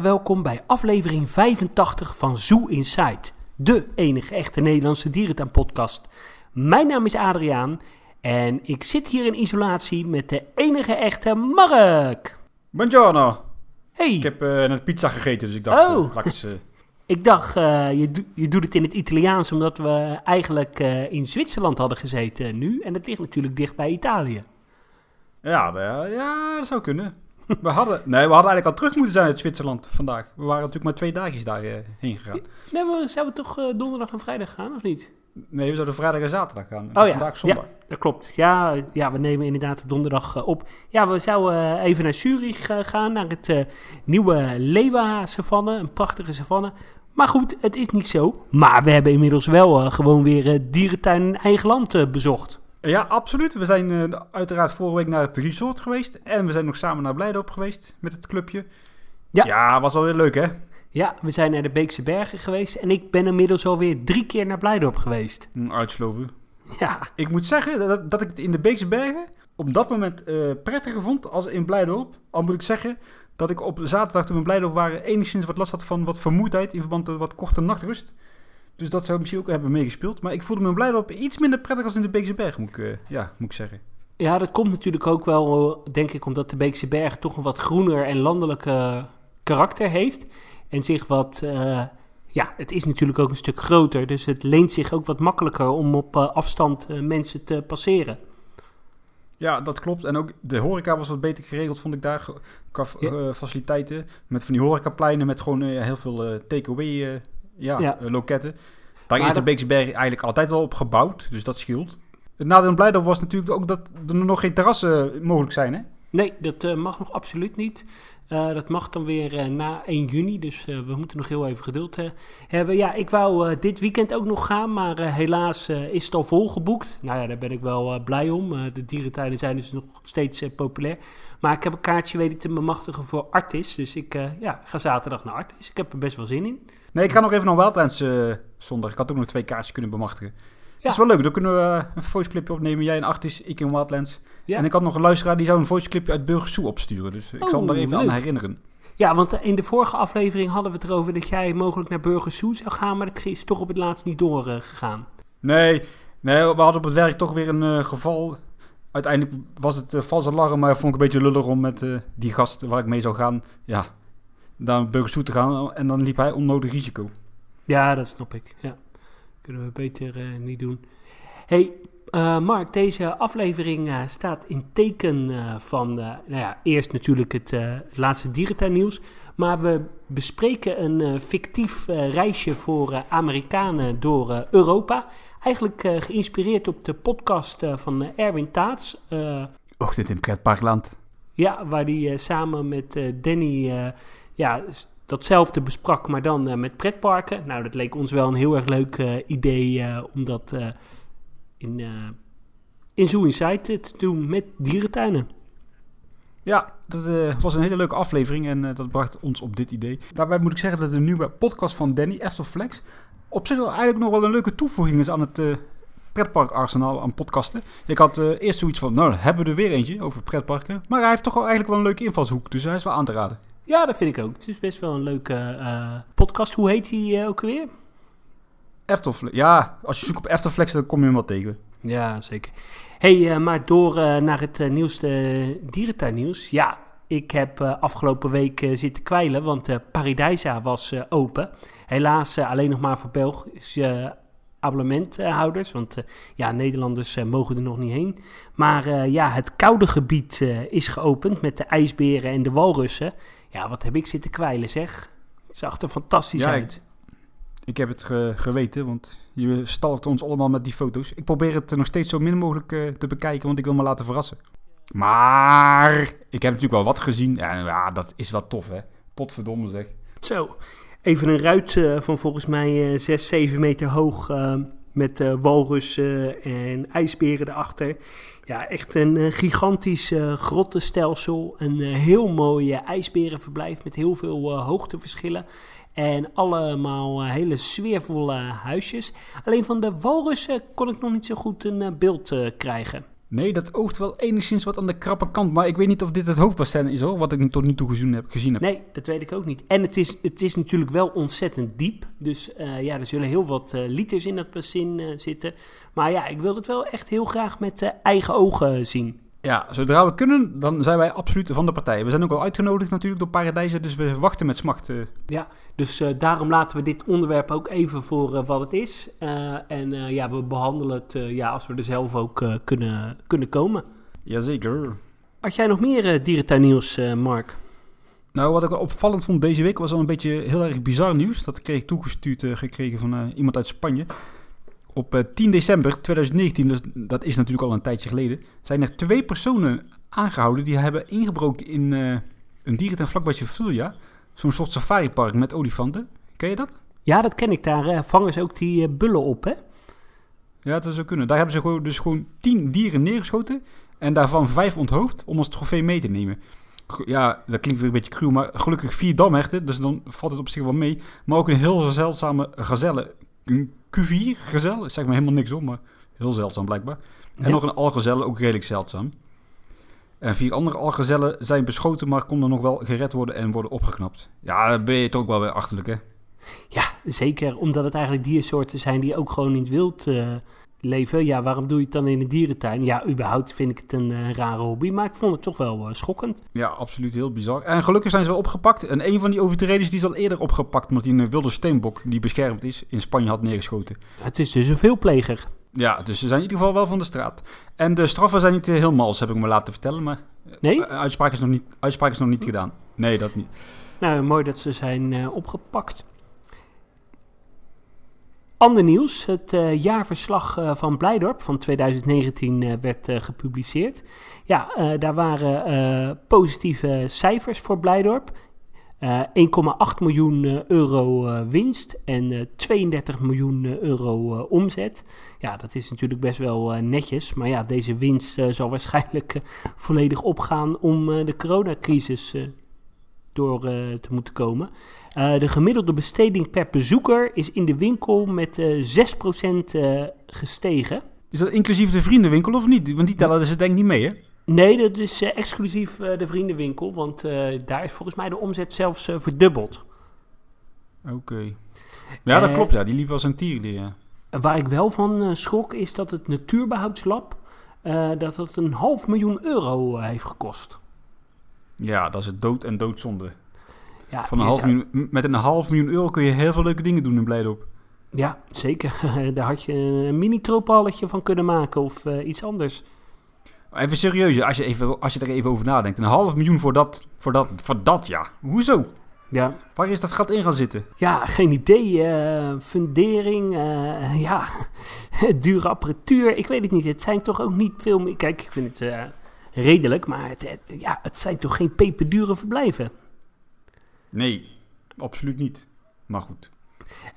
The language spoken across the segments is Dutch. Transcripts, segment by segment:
harte welkom bij aflevering 85 van Zoo Inside, de enige echte Nederlandse dierentuinpodcast. Mijn naam is Adriaan en ik zit hier in isolatie met de enige echte Mark. Buongiorno. Hey, Ik heb eh, net pizza gegeten, dus ik dacht, Oh. eh, laat ik eens, eh, ik dacht uh, je, do je doet het in het Italiaans omdat we eigenlijk uh, in Zwitserland hadden gezeten nu. En het ligt natuurlijk dicht bij Italië. ja, ja, dat zou kunnen. We hadden, nee, we hadden eigenlijk al terug moeten zijn uit Zwitserland vandaag. We waren natuurlijk maar twee dagjes daarheen heen gegaan. Nee, we, zouden we toch uh, donderdag en vrijdag gaan, of niet? Nee, we zouden vrijdag en zaterdag gaan. Oh ja, Vandaag zondag. Dat klopt. Ja, ja, we nemen inderdaad op donderdag uh, op. Ja, we zouden even naar Zurich gaan, naar het nieuwe Leeuwa-savanne. Een prachtige savanne. Maar goed, het is niet zo. Maar we hebben inmiddels wel gewoon weer dierentuin in eigen land bezocht. Ja, absoluut. We zijn uh, uiteraard vorige week naar het resort geweest. En we zijn nog samen naar Blijdorp geweest met het clubje. Ja. Ja, was wel weer leuk hè? Ja, we zijn naar de Beekse Bergen geweest. En ik ben inmiddels alweer drie keer naar Blijdorp geweest. Mm, Uitsloven. Ja. Ik moet zeggen dat, dat ik het in de Beekse Bergen op dat moment uh, prettiger vond als in Blijdorp. Al moet ik zeggen dat ik op zaterdag toen we in Blijdorp waren enigszins wat last had van wat vermoeidheid in verband met wat korte nachtrust. Dus dat zou misschien ook hebben meegespeeld. Maar ik voelde me in Blijdorp iets minder prettig als in de Beekse Bergen, moet ik, uh, ja, moet ik zeggen. Ja, dat komt natuurlijk ook wel, denk ik, omdat de Beekse Bergen toch een wat groener en landelijke karakter heeft. En zich wat, uh, ja, het is natuurlijk ook een stuk groter. Dus het leent zich ook wat makkelijker om op uh, afstand mensen te passeren. Ja, dat klopt. En ook de horeca was wat beter geregeld, vond ik daar. Qua ja. faciliteiten. Met van die horecapleinen met gewoon heel veel takeaway ja, ja. loketten. Daar maar is de Beekse Berg eigenlijk altijd wel op gebouwd, dus dat scheelt. Het nadeel Blijdorp was natuurlijk ook dat er nog geen terrassen mogelijk zijn, hè? Nee, dat uh, mag nog absoluut niet. Uh, dat mag dan weer uh, na 1 juni, dus we moeten nog heel even geduld hebben. Ja, ik wou dit weekend ook nog gaan, maar helaas is het al volgeboekt. Nou ja, daar ben ik wel blij om. de dierentuinen zijn dus nog steeds populair. Maar ik heb een kaartje weten te bemachtigen voor Artis, dus ik ja, ga zaterdag naar Artis. Ik heb er best wel zin in. Nee, ik ga nog even naar Wildlands zondag. Ik had ook nog twee kaartjes kunnen bemachtigen. Ja. Dat is wel leuk. Dan kunnen we een voice clipje opnemen. Jij in Artis, ik in Wildlands. Ja. En ik had nog een luisteraar die zou een voice clipje uit Burgersoe opsturen. Dus ik oh, zal hem daar even leuk. aan herinneren. Ja, want in de vorige aflevering hadden we het erover dat jij mogelijk naar Burgersoe zou gaan. Maar dat is toch op het laatst niet doorgegaan. Uh, nee, nee, we hadden op het werk toch weer een uh, geval. Uiteindelijk was het uh, vals alarm, maar vond ik een beetje lullig om met uh, die gast waar ik mee zou gaan. Ja, naar Burgersoe te gaan. En dan liep hij onnodig risico. Ja, dat snap ik. Ja. Kunnen we beter uh, niet doen. Hey, uh, Mark, deze aflevering uh, staat in teken van, nou ja, eerst natuurlijk het, het laatste dierentuinnieuws. Maar we bespreken een fictief reisje voor Amerikanen door Europa. Eigenlijk geïnspireerd op de podcast van Erwin Taats. Ochtend in pretparkland. Ja, waar die samen met Danny ja, datzelfde besprak, maar dan uh, met pretparken. Nou, dat leek ons wel een heel erg leuk uh, idee uh, om dat in, in Zoo Inside te doen met dierentuinen. Ja, dat was een hele leuke aflevering en dat bracht ons op dit idee. Daarbij moet ik zeggen dat de nieuwe podcast van Danny, Eftelflex, op zich wel eigenlijk nog wel een leuke toevoeging is aan het pretparkarsenaal aan podcasten. Ik had eerst zoiets van, nou, hebben we er weer eentje over pretparken. Maar hij heeft toch wel eigenlijk wel een leuke invalshoek, dus hij is wel aan te raden. Ja, dat vind ik ook. Het is best wel een leuke uh, podcast. Hoe heet die uh, ook weer? Eftelflex. Ja, als je zoekt op Eftelflex, dan kom je hem wel tegen. Ja, zeker. hey, uh, maar door naar het nieuwste dierentuinnieuws. Ja, ik heb afgelopen week zitten kwijlen, want Paradijsa was open. Helaas alleen nog maar voor Belgische abonnementhouders, want ja, Nederlanders mogen er nog niet heen. Maar ja, het koude gebied is geopend met de ijsberen en de walrussen. Ja, wat heb ik zitten kwijlen zeg. Het zag er fantastisch ja, uit. Ik, ik heb het ge geweten, want je stalkt ons allemaal met die foto's. Ik probeer het nog steeds zo min mogelijk uh, te bekijken, want ik wil me laten verrassen. Maar ik heb natuurlijk wel wat gezien. Ja, ja dat is wel tof, hè. Potverdomme zeg. Zo, even een ruit uh, van volgens mij uh, 6, 7 meter hoog... Met uh, walrussen en ijsberen erachter. Ja, echt een uh, gigantisch uh, grottenstelsel. Een heel mooi ijsberenverblijf met heel veel hoogteverschillen. En allemaal hele sfeervolle huisjes. Alleen van de walrussen kon ik nog niet zo goed een beeld krijgen. Nee, dat oogt wel enigszins wat aan de krappe kant. Maar ik weet niet of dit het hoofdbassin is hoor, wat ik tot nu toe gezien heb. Gezien heb. Nee, dat weet ik ook niet. En het is, het is natuurlijk wel ontzettend diep. Dus uh, ja, er zullen heel wat uh, liters in dat bassin uh, zitten. Maar ja, ik wil het wel echt heel graag met eigen ogen zien. Ja, zodra we kunnen, dan zijn wij absoluut van de partij. We zijn ook al uitgenodigd natuurlijk door Paradijzen, dus we wachten met smacht. Ja, dus uh, daarom laten we dit onderwerp ook even voor uh, wat het is. Uh, en ja, we behandelen het ja, als we er zelf ook kunnen, kunnen komen. Jazeker. Had jij nog meer dierentuinnieuws, Mark? Nou, wat ik opvallend vond deze week was al een beetje heel erg bizar nieuws. Dat kreeg ik toegestuurd gekregen van iemand uit Spanje. Op 10 december 2019, dus dat is natuurlijk al een tijdje geleden, zijn er twee personen aangehouden die hebben ingebroken in een dierentuin vlakbij Sevilla zo'n soort safaripark met olifanten. Ken je dat? Ja, dat ken ik. Daar uh, vangen ze ook die uh, bullen op, hè? Ja, dat zou kunnen. Daar hebben ze gewoon, dus gewoon tien dieren neergeschoten en daarvan vijf onthoofd om als trofee mee te nemen. Ja, dat klinkt weer een beetje cruel, maar gelukkig vier damherten, dus dan valt het op zich wel mee. Maar ook een heel zeldzame gazelle, een Q4 gazelle, zeg maar helemaal niks op, maar heel zeldzaam blijkbaar. En ja. nog een algazelle, ook redelijk zeldzaam. En vier andere algezellen zijn beschoten, maar konden nog wel gered worden en worden opgeknapt. Ja, ben je toch ook wel weer achterlijk, hè? Ja, zeker. Omdat het eigenlijk diersoorten zijn die ook gewoon in het wild uh, leven. Ja, waarom doe je het dan in de dierentuin? Ja, überhaupt vind ik het een uh, rare hobby, maar ik vond het toch wel uh, schokkend. Ja, absoluut heel bizar. En gelukkig zijn ze wel opgepakt. En een van die overtreders die is al eerder opgepakt, omdat hij een wilde steenbok die beschermd is, in Spanje had neergeschoten. Het is dus een veelpleger. Ja, dus ze zijn in ieder geval wel van de straat. En de straffen zijn niet heel mals, heb ik me laten vertellen. Maar nee? uitspraak, is nog niet, uitspraak is nog niet gedaan. Nee, dat niet. Nou, mooi dat ze zijn uh, opgepakt. Ander nieuws. Het uh, jaarverslag uh, van Blijdorp van 2019 werd gepubliceerd. Ja, daar waren positieve cijfers voor Blijdorp. Uh, 1,8 miljoen euro winst en 32 miljoen euro omzet. Ja, dat is natuurlijk best wel netjes. Maar ja, deze winst zal waarschijnlijk volledig opgaan om de coronacrisis door te moeten komen. De gemiddelde besteding per bezoeker is in de winkel met 6% gestegen. Is dat inclusief de vriendenwinkel of niet? Want die tellen ze denk ik niet mee, hè? Nee, dat is uh, exclusief uh, de vriendenwinkel, want uh, daar is volgens mij de omzet zelfs verdubbeld. Oké. Okay. Ja, dat klopt, ja. Die liep als een tierlier, ja. Waar ik wel van schrok is dat het Natuurbehoudslab dat het een half miljoen euro heeft gekost. Ja, dat is het dood en doodzonde. Ja, Van een half zou... miljoen, met een half miljoen euro kun je heel veel leuke dingen doen in Blijdorp. Ja, zeker. daar had je een mini-tropalletje van kunnen maken of iets anders. Even serieus, als je, even, als je er even over nadenkt. Een half miljoen voor dat, voor dat, voor dat ja. Hoezo? Ja. Waar is dat gat in gaan zitten? Ja, geen idee. Uh, fundering, uh, ja, dure apparatuur. Ik weet het niet. Het zijn toch ook niet veel meer... Kijk, ik vind het redelijk, maar het, het, ja, het zijn toch geen peperdure verblijven? Nee, absoluut niet. Maar goed.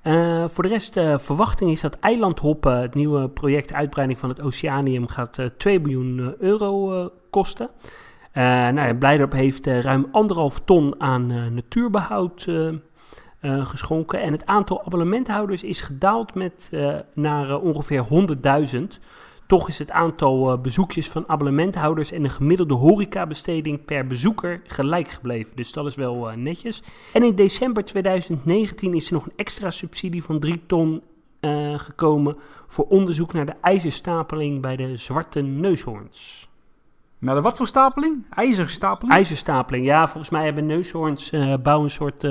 Uh, voor de rest, uh, verwachting is dat Eilandhoppen, het nieuwe project uitbreiding van het Oceanium, gaat uh, 2 miljoen euro kosten. nou Blijdorp heeft ruim anderhalf ton aan natuurbehoud geschonken. En het aantal abonnementhouders is gedaald met, naar ongeveer 100.000. Toch is het aantal uh, bezoekjes van abonnementhouders en de gemiddelde horecabesteding per bezoeker gelijk gebleven. Dus dat is wel uh, netjes. En in december 2019 is er nog een extra subsidie van 3 ton uh, gekomen voor onderzoek naar de ijzerstapeling bij de zwarte neushoorns. Naar de wat voor stapeling? IJzerstapeling? IJzerstapeling, ja. Volgens mij hebben neushoorns bouwen een soort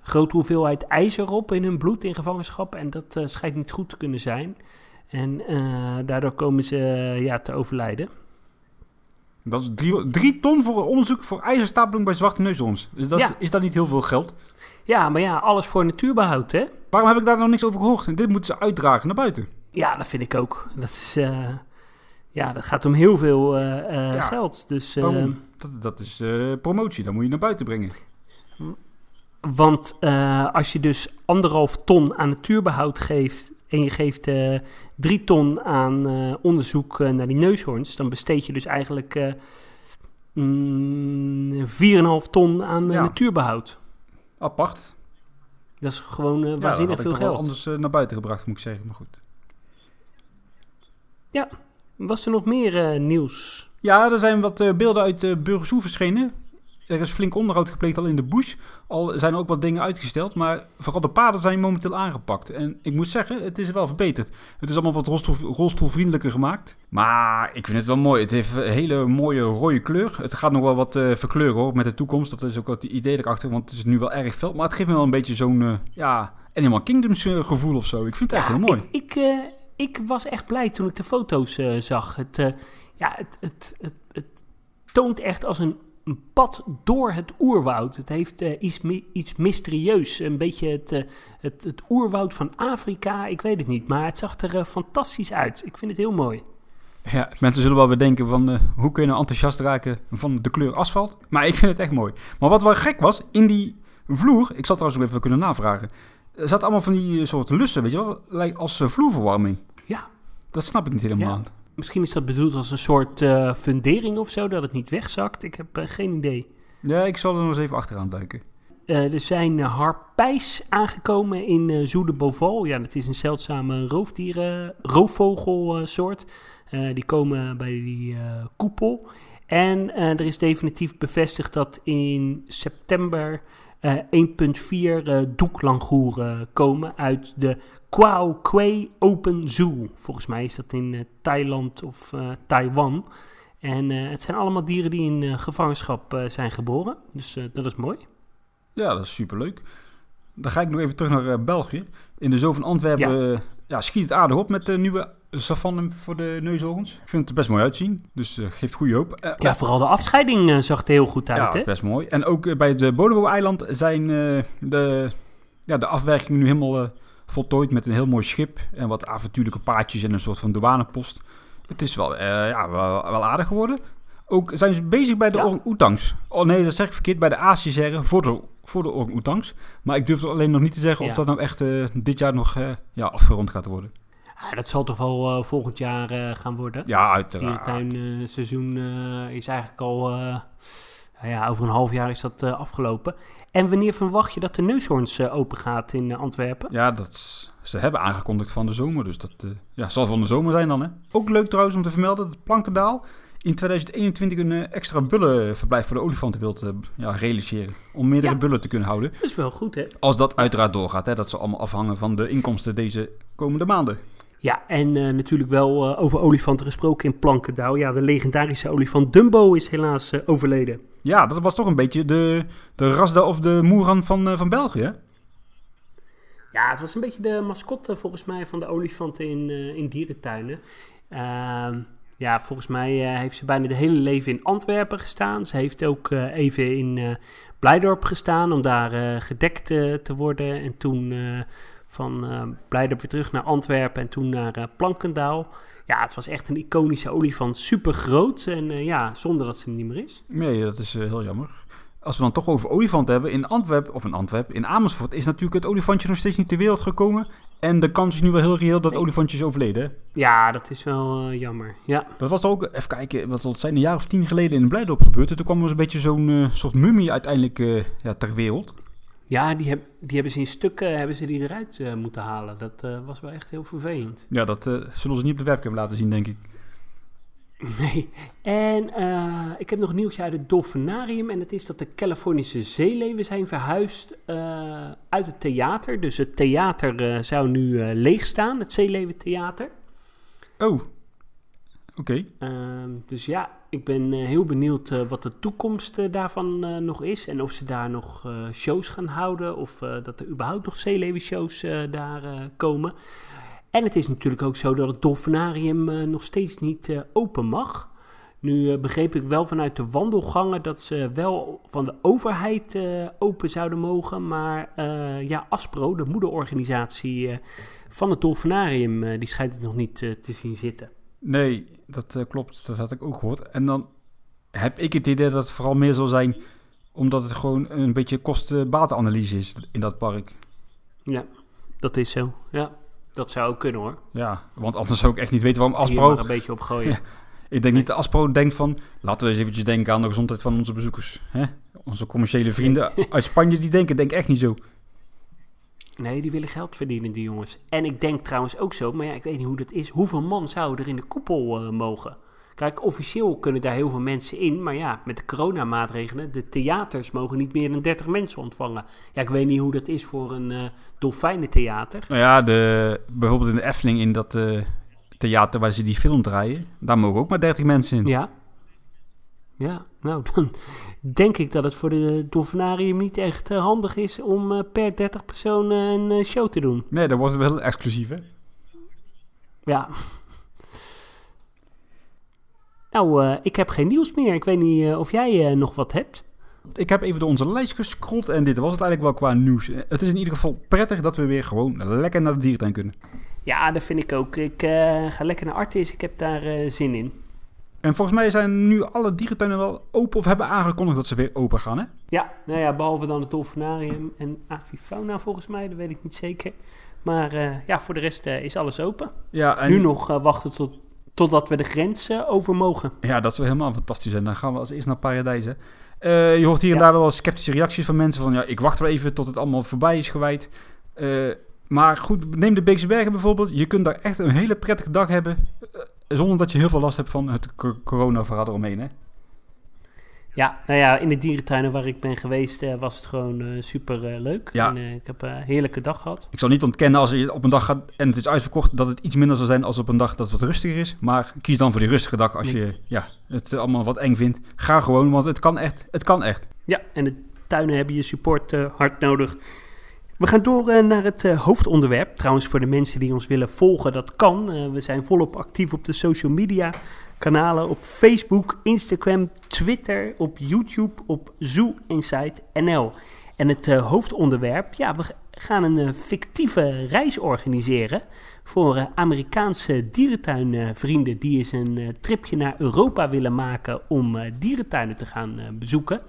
grote hoeveelheid ijzer op in hun bloed in gevangenschap. En dat schijnt niet goed te kunnen zijn. En uh, daardoor komen ze uh, ja, te overlijden. Dat is drie, drie, ton voor een onderzoek voor ijzerstapeling bij zwarte neushoorns. Dus dat ja. is, is dat niet heel veel geld? Ja, maar ja, alles voor natuurbehoud, hè? Waarom heb ik daar nog niks over gehoord? Dit moeten ze uitdragen naar buiten. Ja, dat vind ik ook. Dat, is, uh, ja, dat gaat om heel veel ja, geld. Dus, dat, dat is promotie, dat moet je naar buiten brengen. Want als je dus anderhalf ton aan natuurbehoud geeft en je geeft uh, drie ton aan uh, onderzoek uh, naar die neushoorns, dan besteed je dus eigenlijk mm, 4,5 ton aan ja. natuurbehoud. Apart. Dat is gewoon waanzinnig ja, veel geld. anders naar buiten gebracht, moet ik zeggen, maar goed. Ja, Was er nog meer eh, nieuws? Ja, er zijn wat eh, beelden uit uh, Burgersoe verschenen. Er is flink onderhoud gepleegd al in de bush. Al zijn er ook wat dingen uitgesteld. Maar vooral de paden zijn momenteel aangepakt. En ik moet zeggen, het is wel verbeterd. Het is allemaal wat rolstoel, rolstoelvriendelijker gemaakt. Maar ik vind het wel mooi. Het heeft een hele mooie rode kleur. Het gaat nog wel wat uh, verkleuren hoor, met de toekomst. Dat is ook wat idee erachter. Want het is nu wel erg fel. Maar het geeft me wel een beetje zo'n uh, ja, Animal Kingdoms gevoel of zo. Ik vind het echt Ja, heel mooi. Ik, ik, ik was echt blij toen ik de foto's zag. Het, ja, het, het, het, het toont echt als een een pad door het oerwoud. Het heeft uh, iets, iets mysterieus. Een beetje het, uh, het, het, oerwoud van Afrika. Ik weet het niet. Maar het zag er uh, fantastisch uit. Ik vind het heel mooi. Ja, mensen zullen wel weer denken van... hoe kun je nou enthousiast raken van de kleur asfalt? Maar ik vind het echt mooi. Maar wat wel gek was, in die vloer... Ik zal trouwens ook even kunnen navragen. Er zat allemaal van die soort lussen, weet je wel? Als vloerverwarming. Ja. Dat snap ik niet helemaal. Ja. Misschien is dat bedoeld als een soort uh, fundering of zo, dat het niet wegzakt. Ik heb uh, geen idee. Ja, ik zal er nog eens even achteraan duiken. Uh, er zijn harpijs aangekomen in uh, Boval. Ja, dat is een zeldzame roofdieren, roofvogelsoort. die komen bij die koepel. En er is definitief bevestigd dat in september 1,4 doeklangoeren komen uit de Kwao Kwei Open Zoo. Volgens mij is dat in uh, Thailand of uh, Taiwan. En uh, het zijn allemaal dieren die in gevangenschap zijn geboren. Dus dat is mooi. Ja, dat is superleuk. Dan ga ik nog even terug naar België. In de zoo van Antwerpen ja. ja. schiet het aardig op met de nieuwe savanne voor de neushoorns. Ik vind het er best mooi uitzien, dus geeft goede hoop. ja, vooral de afscheiding zag er heel goed uit, ja, hè? best mooi. En ook bij de Bonobo-eiland zijn de, ja, de afwerkingen nu helemaal voltooid met een heel mooi schip en wat avontuurlijke paadjes en een soort van douanepost. Het is wel, uh, ja, wel, wel, aardig geworden. Ook zijn ze bezig bij de ja. orang-oetangs. Oh nee, dat zeg ik verkeerd. Bij de Aziëzerren voor de, voor de orang-oetangs. Maar ik durf alleen nog niet te zeggen ja. of dat nou echt uh, dit jaar nog uh, ja, afgerond gaat worden. Ja, dat zal toch wel volgend jaar gaan worden? Ja, uiteraard. Het dierentuinseizoen is eigenlijk al... nou ja, over een half jaar is dat afgelopen. En wanneer verwacht je dat de neushoorns open gaat in Antwerpen? Ja, dat ze hebben aangekondigd van de zomer. Dus dat ja, zal van de zomer zijn dan. Hè? Ook leuk trouwens om te vermelden dat Plankendaal in 2021 een extra bullenverblijf voor de olifanten wilt ja, realiseren. Om meerdere Ja. bullen te kunnen houden. Dat is wel goed, hè? Als dat uiteraard doorgaat. Hè? Dat zal allemaal afhangen van de inkomsten deze komende maanden. Ja, en eh, natuurlijk wel eh, over olifanten gesproken in Plankendaal. Ja, de legendarische olifant Dumbo is helaas eh, overleden. Ja, dat was toch een beetje de, de Rasda of de Moeran van, van België. Ja, het was een beetje de mascotte volgens mij van de olifanten in, in dierentuinen. Ehm, ja, volgens mij heeft ze bijna de hele leven in Antwerpen gestaan. Ze heeft ook even in Blijdorp gestaan om daar gedekt te worden. En toen van eh Blijdorp weer terug naar Antwerpen en toen naar eh, Plankendaal. Ja, het was echt een iconische olifant. Super groot en eh, ja, zonder dat ze er niet meer is. Nee, dat is eh, heel jammer. Als we dan toch over olifanten hebben, in Antwerpen, of in Antwerpen, in Amersfoort is natuurlijk het olifantje nog steeds niet ter wereld gekomen. En de kans is nu wel heel reëel dat het olifantje is overleden. hè? Ja, dat is wel jammer. Ja. Dat was ook, even kijken, wat het zijn, een jaar of tien geleden in Blijdorp gebeurd. En toen kwam er een beetje zo'n soort mummie uiteindelijk ja, ter wereld. Ja, die, heb, die hebben ze in stukken hebben ze die eruit eh, moeten halen. Dat eh, was wel echt heel vervelend. Ja, dat eh, zullen ze niet op de webcam laten zien, denk ik. Nee. En ik heb nog een nieuwtje uit het Dolfinarium. En dat is dat de Californische zeeleeuwen zijn verhuisd uit het theater. Dus het theater zou nu leeg staan, het Zeeleeuwentheater. Oh, oké. Ehm, dus ja, ik ben eh, heel benieuwd eh, wat de toekomst eh, daarvan nog is. En of ze daar nog shows gaan houden. Of dat er überhaupt nog zeeleeuwenshows eh daar komen. En het is natuurlijk ook zo dat het Dolfinarium nog steeds niet open mag. Nu begreep ik wel vanuit de wandelgangen dat ze wel van de overheid open zouden mogen. Maar ja, ASPRO, de moederorganisatie van het Dolfinarium, die schijnt het nog niet te zien zitten. Nee, dat eh, klopt. Dat had ik ook gehoord. En dan heb ik het idee dat het vooral meer zal zijn omdat het gewoon een beetje kosten-batenanalyse is in dat park. Ja, dat is zo. Ja, dat zou ook kunnen hoor. Ja, want anders zou ik echt niet weten waarom Aspro... een beetje op gooien. Ja. Ik denk niet dat Aspro denkt van... Laten we eens eventjes denken aan de gezondheid van onze bezoekers. Hè? Onze commerciële vrienden uit Spanje, die denken denk echt niet zo. Nee, die willen geld verdienen, die jongens. En ik denk trouwens ook zo, maar ja, ik weet niet hoe dat is. Hoeveel man zou er in de koepel eh, mogen? Kijk, officieel kunnen daar heel veel mensen in. Maar ja, met de coronamaatregelen, de theaters mogen niet meer dan 30 mensen ontvangen. Ja, ik weet niet hoe dat is voor een uh, dolfijnentheater. Nou ja, de, bijvoorbeeld in de Efteling, in dat uh, theater waar ze die film draaien, daar mogen ook maar 30 mensen in. Ja. Ja, nou, dan denk ik dat het voor de dolfinarium niet echt uh, handig is om uh, per 30 personen een uh, show te doen. Nee, dat wordt het wel exclusief, hè? Ja. Nou, ik heb geen nieuws meer. Ik weet niet of jij nog wat hebt. Ik heb even door onze lijst gescrollt en dit was het eigenlijk wel qua nieuws. Het is in ieder geval prettig dat we weer gewoon lekker naar de dierentuin kunnen. Ja, dat vind ik ook. Ik ga lekker naar Artis. Ik heb daar zin in. En volgens mij zijn nu alle dierentuinen wel open of hebben aangekondigd dat ze weer open gaan, hè? Ja, nou ja, behalve dan het Dolfinarium en Avifauna volgens mij, dat weet ik niet zeker. Maar uh, ja, voor de rest uh, is alles open. Ja, en... Nu nog uh, wachten tot, totdat we de grens over mogen. Ja, dat zou helemaal fantastisch zijn. Dan gaan we als eerst naar Paradijs, hè? je hoort hier en daar wel sceptische reacties van mensen van... ja, ik wacht wel even tot het allemaal voorbij is gewijd. maar goed, neem de Beekse Bergen bijvoorbeeld. Je kunt daar echt een hele prettige dag hebben zonder dat je heel veel last hebt van het corona-verhaal eromheen, hè? Ja, nou ja, in de dierentuinen waar ik ben geweest uh, was het gewoon uh, super uh, leuk. Ja. En, ik heb een heerlijke dag gehad. Ik zal niet ontkennen als je op een dag gaat en het is uitverkocht dat het iets minder zal zijn als op een dag dat het wat rustiger is. Maar kies dan voor die rustige dag als je ja, het allemaal wat eng vindt. Ga gewoon, want het kan echt. Het kan echt. Ja, en de tuinen hebben je support hard nodig. We gaan door uh, naar het uh, hoofdonderwerp. Trouwens, voor de mensen die ons willen volgen, dat kan. Uh, we zijn volop actief op de social media kanalen. Op Facebook, Instagram, Twitter, op YouTube, op Zoo Insight NL. En het hoofdonderwerp, ja, we gaan een fictieve reis organiseren voor Amerikaanse dierentuinvrienden die eens een tripje naar Europa willen maken om dierentuinen te gaan bezoeken.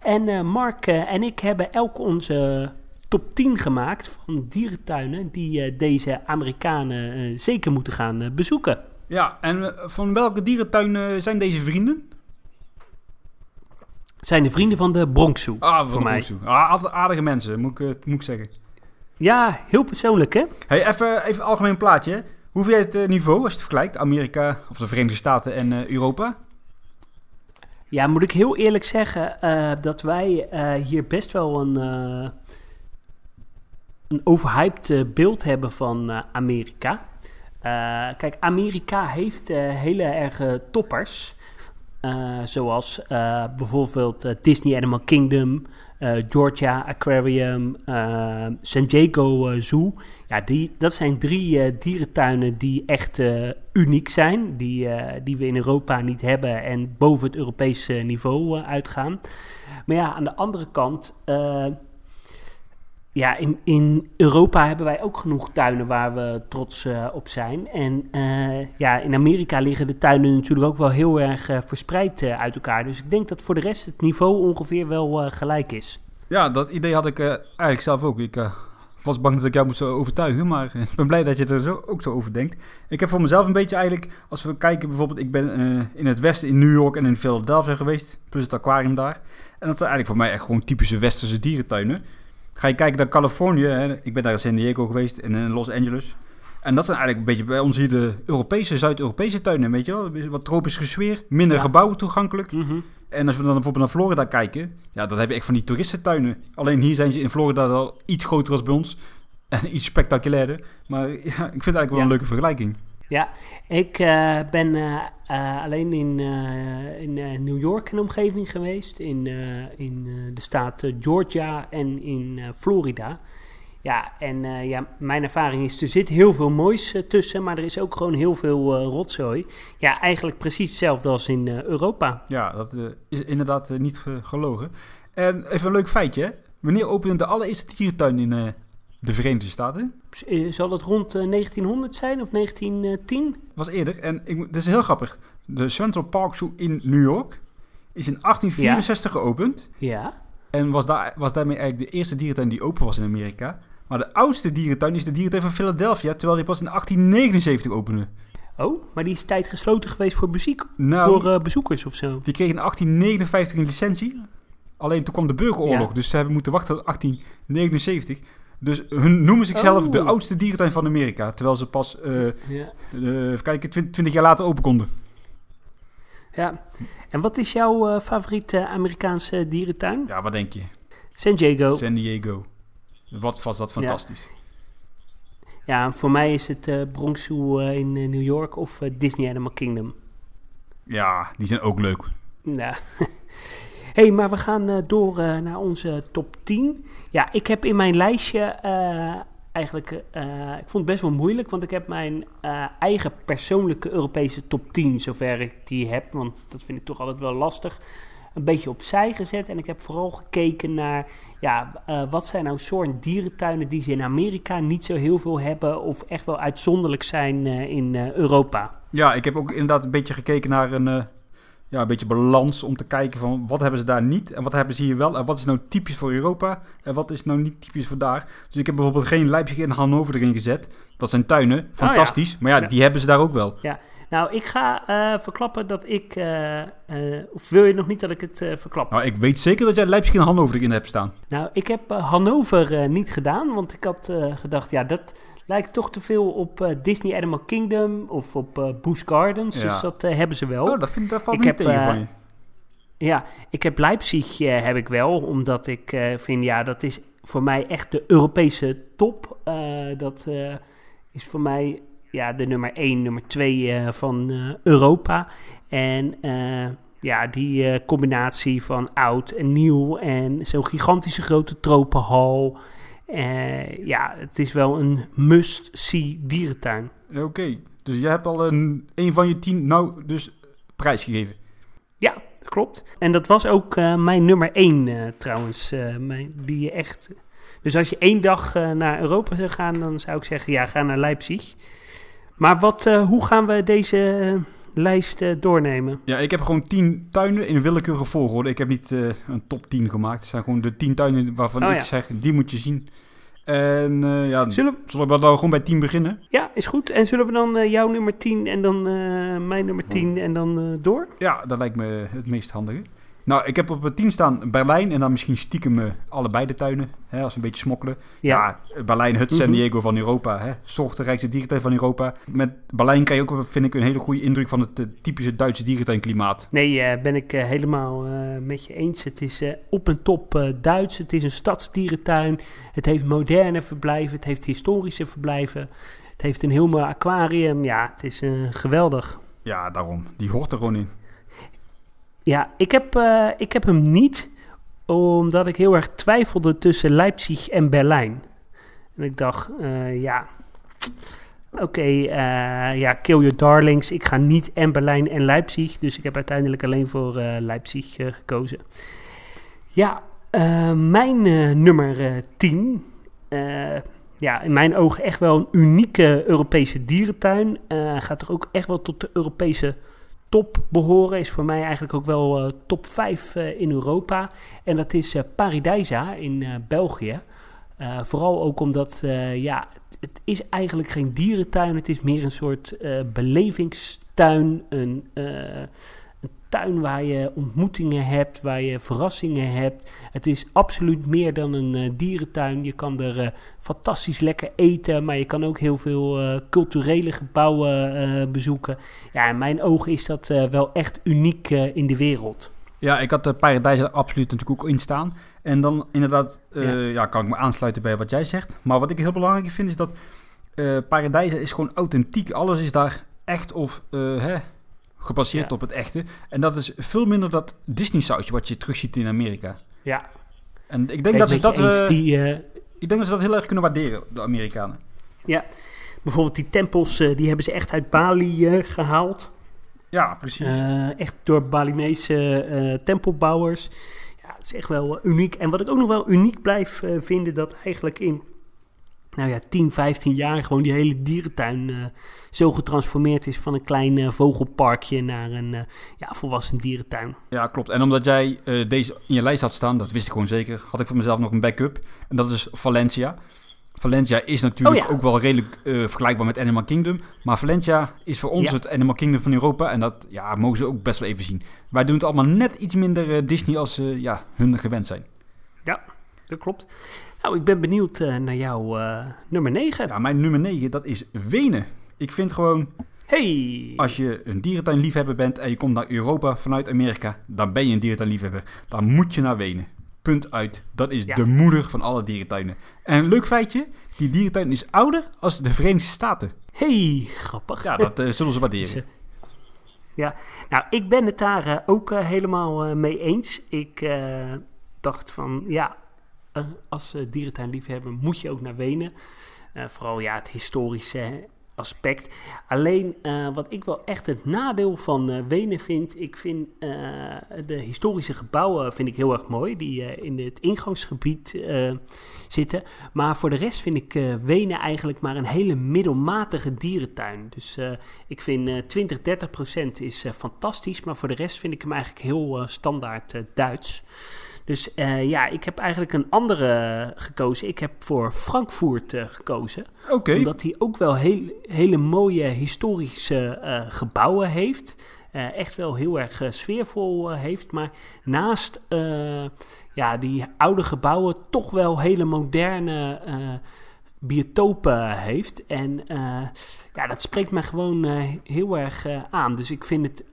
En Mark en ik hebben elk onze top 10 gemaakt van dierentuinen die uh, deze Amerikanen uh, zeker moeten gaan uh, bezoeken. Ja, en van welke dierentuin zijn deze vrienden? Zijn de vrienden van de Bronx Zoo, ah, voor mij. Ah, altijd aardige mensen, moet ik, moet ik zeggen. Ja, heel persoonlijk, hè? Hey, even, even een algemeen plaatje. Hoe vind je het niveau als je het vergelijkt? Amerika of de Verenigde Staten en Europa? Ja, moet ik heel eerlijk zeggen dat wij hier best wel een een overhyped eh, beeld hebben van eh, Amerika. Eh, kijk, Amerika heeft hele erge toppers. zoals bijvoorbeeld Disney Animal Kingdom, Georgia Aquarium, San Diego Zoo. Ja, die, dat zijn drie dierentuinen die echt uniek zijn. Die, die we in Europa niet hebben en boven het Europese niveau uitgaan. Maar ja, aan de andere kant ja, in, in Europa hebben wij ook genoeg tuinen waar we trots uh, op zijn. En uh, ja, in Amerika liggen de tuinen natuurlijk ook wel heel erg uh, verspreid uit elkaar. Dus ik denk dat voor de rest het niveau ongeveer wel gelijk is. Ja, dat idee had ik eigenlijk zelf ook. Ik was bang dat ik jou moest overtuigen, maar ik ben blij dat je er zo, ook zo over denkt. Ik heb voor mezelf een beetje eigenlijk, als we kijken bijvoorbeeld, ik ben in het westen in New York en in Philadelphia geweest, plus het aquarium daar. En dat zijn eigenlijk voor mij echt gewoon typische westerse dierentuinen. Ga je kijken naar Californië, hè? ik ben daar in San Diego geweest en in Los Angeles. En dat zijn eigenlijk een beetje bij ons hier de Europese, Zuid-Europese tuinen, weet je wel. Wat tropische sfeer, minder gebouwen toegankelijk. Mhm. En als we dan bijvoorbeeld naar Florida kijken, ja, dan heb je echt van die toeristentuinen. Alleen hier zijn ze in Florida al iets groter als bij ons en iets spectaculairder. Maar ja, ik vind het eigenlijk wel een leuke vergelijking. Ja, ik uh, ben uh, uh, alleen in, in New York en omgeving geweest, in, in de staat Georgia en in Florida. Ja, en ja, mijn ervaring is, er zit heel veel moois tussen, maar er is ook gewoon heel veel rotzooi. Ja, eigenlijk precies hetzelfde als in Europa. Ja, dat is inderdaad niet gelogen. En even een leuk feitje, wanneer opende de allereerste dierentuin in de Verenigde Staten. Eh, zal dat rond 1900 eh, zijn of 1910? was eerder. En ik, dat is heel grappig. De Central Park Zoo in New York is in 1864 geopend. Ja. En was, daar, was daarmee eigenlijk de eerste dierentuin die open was in Amerika. Maar de oudste dierentuin is de dierentuin van Philadelphia, terwijl die pas in 1879 opende. Oh, maar die is tijd gesloten geweest voor, muziek, nou, voor uh, bezoekers of zo? Die kreeg in 1859 een licentie. Alleen toen kwam de burgeroorlog, dus ze hebben moeten wachten tot 1879. Dus hun noemen zichzelf Oh. de oudste dierentuin van Amerika. Terwijl ze pas, eh, Ja. even kijken, twin- 20 jaar later open konden. ja. En wat is jouw eh, favoriete Amerikaanse dierentuin? Ja, wat denk je? San Diego. San Diego. Wat was dat fantastisch. Ja, voor mij is het Bronx Zoo in New York of Disney Animal Kingdom. Ja, die zijn ook leuk. Ja. hey, maar we gaan eh, door eh, naar onze top 10. Ja, ik heb in mijn lijstje eh, eigenlijk... ik vond het best wel moeilijk, want ik heb mijn eigen persoonlijke Europese top 10, zover ik die heb. Want dat vind ik toch altijd wel lastig. Een beetje opzij gezet. En ik heb vooral gekeken naar... Ja, wat zijn nou soorten dierentuinen die ze in Amerika niet zo heel veel hebben... of echt wel uitzonderlijk zijn in Europa. Ja, ik heb ook inderdaad een beetje gekeken naar een, ja, een beetje balans om te kijken van wat hebben ze daar niet en wat hebben ze hier wel en wat is nou typisch voor Europa en wat is nou niet typisch voor daar. Dus ik heb bijvoorbeeld geen Leipzig en Hannover erin gezet. Dat zijn tuinen, fantastisch, maar ja, Oh Ja. die hebben ze daar ook wel. Nou, ik ga eh, verklappen dat ik... eh, eh, of wil je nog niet dat ik het verklap? Nou, ik weet zeker dat jij Leipzig en Hannover erin hebt staan. Nou, ik heb Hannover niet gedaan, want ik had gedacht, ja, dat lijkt toch te veel op eh, Disney Animal Kingdom of op eh Busch Gardens. Ja. Dus dat eh, hebben ze wel. Oh, dat, vind, ik- valt Ik niet heb, tegen van je. Ja, ik heb Leipzig heb ik wel, omdat ik vind, ja, dat is voor mij echt de Europese top. Dat is voor mij ja, de nummer 1, nummer 2 eh, van Europa. En ja, die combinatie van oud en nieuw en zo'n gigantische grote tropenhal. Eh, ja, het is wel een must-see dierentuin. Oké, dus jij hebt al een, een van je tien nou dus prijs gegeven. Ja, dat klopt. En dat was ook eh, mijn nummer 1 eh, trouwens. mijn, die je echt... Dus als je één dag naar Europa zou gaan, dan zou ik zeggen, ja, ga naar Leipzig. Maar wat, hoe gaan we deze lijst eh, doornemen? Ja, ik heb gewoon tien tuinen in willekeurige volgorde. Ik heb niet eh, een top 10 gemaakt. Het zijn gewoon de tien tuinen waarvan Oh ik ja. zeg, die moet je zien. En eh, ja, Zullen we, zullen we dan gewoon bij 10 beginnen? ja, is goed. En zullen we dan jouw nummer 10 en dan mijn nummer 10 en dan door? Ja, dat lijkt me het meest handige. Nou, ik heb op het 10 staan Berlijn en dan misschien stiekem eh, allebei de tuinen. Hè, als we een beetje smokkelen. Ja, Berlijn, het San Mhm. Diego van Europa. Hè. Zorg de rijkste dierentuin van Europa. Met Berlijn krijg je ook, vind ik, een hele goede indruk van het eh, typische Duitse dierentuinklimaat. Nee, eh, ben ik helemaal met je eens. Het is op en top Duits. Het is een stadsdierentuin. Het heeft moderne verblijven. Het heeft historische verblijven. Het heeft een heel mooi aquarium. Ja, het is geweldig. Ja, daarom. Die hoort er gewoon in. Ja, ik heb, eh, ik heb hem niet, omdat ik heel erg twijfelde tussen Leipzig en Berlijn. En ik dacht, eh, ja, oké, eh, ja, kill your darlings. Ik ga niet en Berlijn en Leipzig, dus ik heb uiteindelijk alleen voor Leipzig gekozen. Ja, mijn nummer eh, 10, eh, ja, in mijn ogen echt wel een unieke Europese dierentuin. Gaat toch ook echt wel tot de Europese top behoren. Is voor mij eigenlijk ook wel eh, top 5 eh, in Europa. En dat is eh Paradijsa in België. Vooral ook omdat, ja, het, is eigenlijk geen dierentuin. Het is meer een soort belevingstuin. Een tuin waar je ontmoetingen hebt, waar je verrassingen hebt. Het is absoluut meer dan een eh, dierentuin. Je kan er eh, fantastisch lekker eten, maar je kan ook heel veel eh, culturele gebouwen bezoeken. Ja, in mijn ogen is dat wel echt uniek in de wereld. Ja, ik had de Paradijs er absoluut natuurlijk ook in staan. En dan inderdaad, Ja. ja. kan ik me aansluiten bij wat jij zegt. Maar wat ik heel belangrijk vind is dat Paradijs is gewoon authentiek. Alles is daar echt of hè, gebaseerd Ja. op het echte. En dat is veel minder dat Disney sausje wat je terugziet in Amerika. Ja, En ik denk, dat ze dat, eens. eh, Die, eh, ik denk dat ze dat heel erg kunnen waarderen, de Amerikanen. bijvoorbeeld die tempels, eh, die hebben ze echt uit Bali eh, gehaald. Ja, precies. Echt door Balinese tempelbouwers. Ja, het is echt wel uniek. En wat ik ook nog wel uniek blijf vinden, dat eigenlijk in nou ja, 10, 15 jaar gewoon die hele dierentuin eh, zo getransformeerd is van een klein eh, vogelparkje naar een eh, ja, volwassen dierentuin. Ja, klopt. En omdat jij deze in je lijst had staan, dat wist ik gewoon zeker, had ik voor mezelf nog een backup. En dat is Valencia. Valencia is natuurlijk Oh ja. ook wel redelijk vergelijkbaar met Animal Kingdom. Maar Valencia is voor ons Ja. het Animal Kingdom van Europa. En dat ja, mogen ze ook best wel even zien. Wij doen het allemaal net iets minder Disney als ja, hun gewend zijn. dat klopt. Nou, ik ben benieuwd eh, naar jouw eh, nummer 9. Ja, mijn nummer 9, dat is Wenen. Ik vind gewoon, Hey! als je een dierentuinliefhebber bent en je komt naar Europa vanuit Amerika, dan ben je een dierentuinliefhebber. Dan moet je naar Wenen. Punt uit. Dat is Ja. de moeder van alle dierentuinen. En een leuk feitje, die dierentuin is ouder als de Verenigde Staten. Hey, grappig. Ja, dat eh, zullen ze waarderen. Ja, nou, ik ben het daar ook helemaal mee eens. Ik dacht van, ja, als uh, dierentuinliefhebber moet je ook naar Wenen. Eh, vooral ja, het historische aspect. Alleen eh, wat ik wel echt het nadeel van eh, Wenen vind, ik vind eh, de historische gebouwen vind ik heel erg mooi, die eh, in het ingangsgebied eh, zitten. Maar voor de rest vind ik eh, Wenen eigenlijk maar een hele middelmatige dierentuin. Dus eh, ik vind eh 20, 30 procent is eh, fantastisch, maar voor de rest vind ik hem eigenlijk heel eh, standaard eh, Duits. Dus eh, ja, ik heb eigenlijk een andere gekozen. Ik heb voor Frankfurt eh, gekozen. Oké, Omdat hij ook wel heel, hele mooie historische eh, gebouwen heeft. Echt wel heel erg sfeervol heeft. Maar naast ja, die oude gebouwen toch wel hele moderne biotopen heeft. En ja, dat spreekt me gewoon heel erg aan. Dus ik vind het,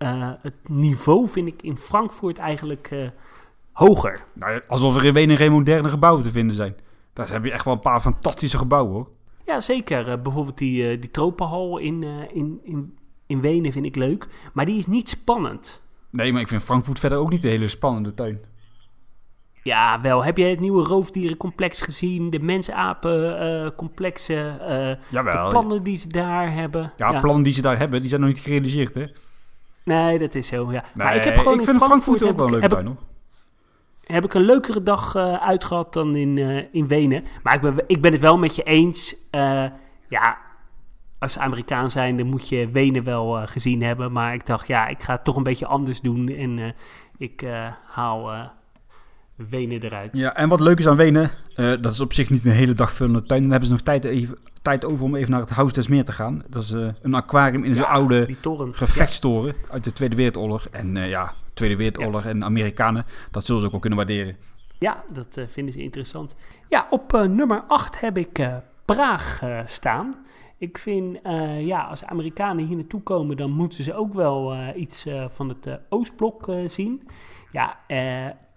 het niveau vind ik in Frankfurt eigenlijk hoger. nou, alsof er in Wenen geen moderne gebouwen te vinden zijn. Daar heb je echt wel een paar fantastische gebouwen hoor. Ja, zeker. Eh, bijvoorbeeld die, eh, die tropenhal in, eh, in, in, in Wenen vind ik leuk. Maar die is niet spannend. Nee, maar ik vind Frankfurt verder ook niet een hele spannende tuin. Ja, wel. Heb je het nieuwe roofdierencomplex gezien? De mensapen-complexen? de Jawel. plannen die ze daar hebben? Ja, plannen die ze daar hebben, die zijn nog niet gerealiseerd hè. Nee, dat is zo, ja. maar ik heb gewoon ik in vind Frankfurt ook heb wel een leuke tuin hoor. Heb ik een leukere dag eh uitgehad dan in, eh, in Wenen. Maar ik ben, ik ben het wel met je eens. Eh, ja, als Amerikaan zijn, dan moet je Wenen wel gezien hebben. Maar ik dacht, ja, ik ga het toch een beetje anders doen. En ik haal Wenen eruit. Ja, en wat leuk is aan Wenen, dat is op zich niet een hele dag vullende tuin. Dan hebben ze nog tijd, even, tijd over om even naar het Huis des Meer te gaan. Dat is een aquarium in zo'n Ja, oude gevechtstoren uit de Tweede Wereldoorlog. En ja, Tweede Wereldoorlog en Amerikanen, dat zullen ze ook wel kunnen waarderen. Ja, dat eh, vinden ze interessant. Ja, op eh, nummer 8 heb ik eh, Praag staan. Ik vind, ja, als Amerikanen hier naartoe komen, dan moeten ze ook wel iets van het Oostblok zien. Ja,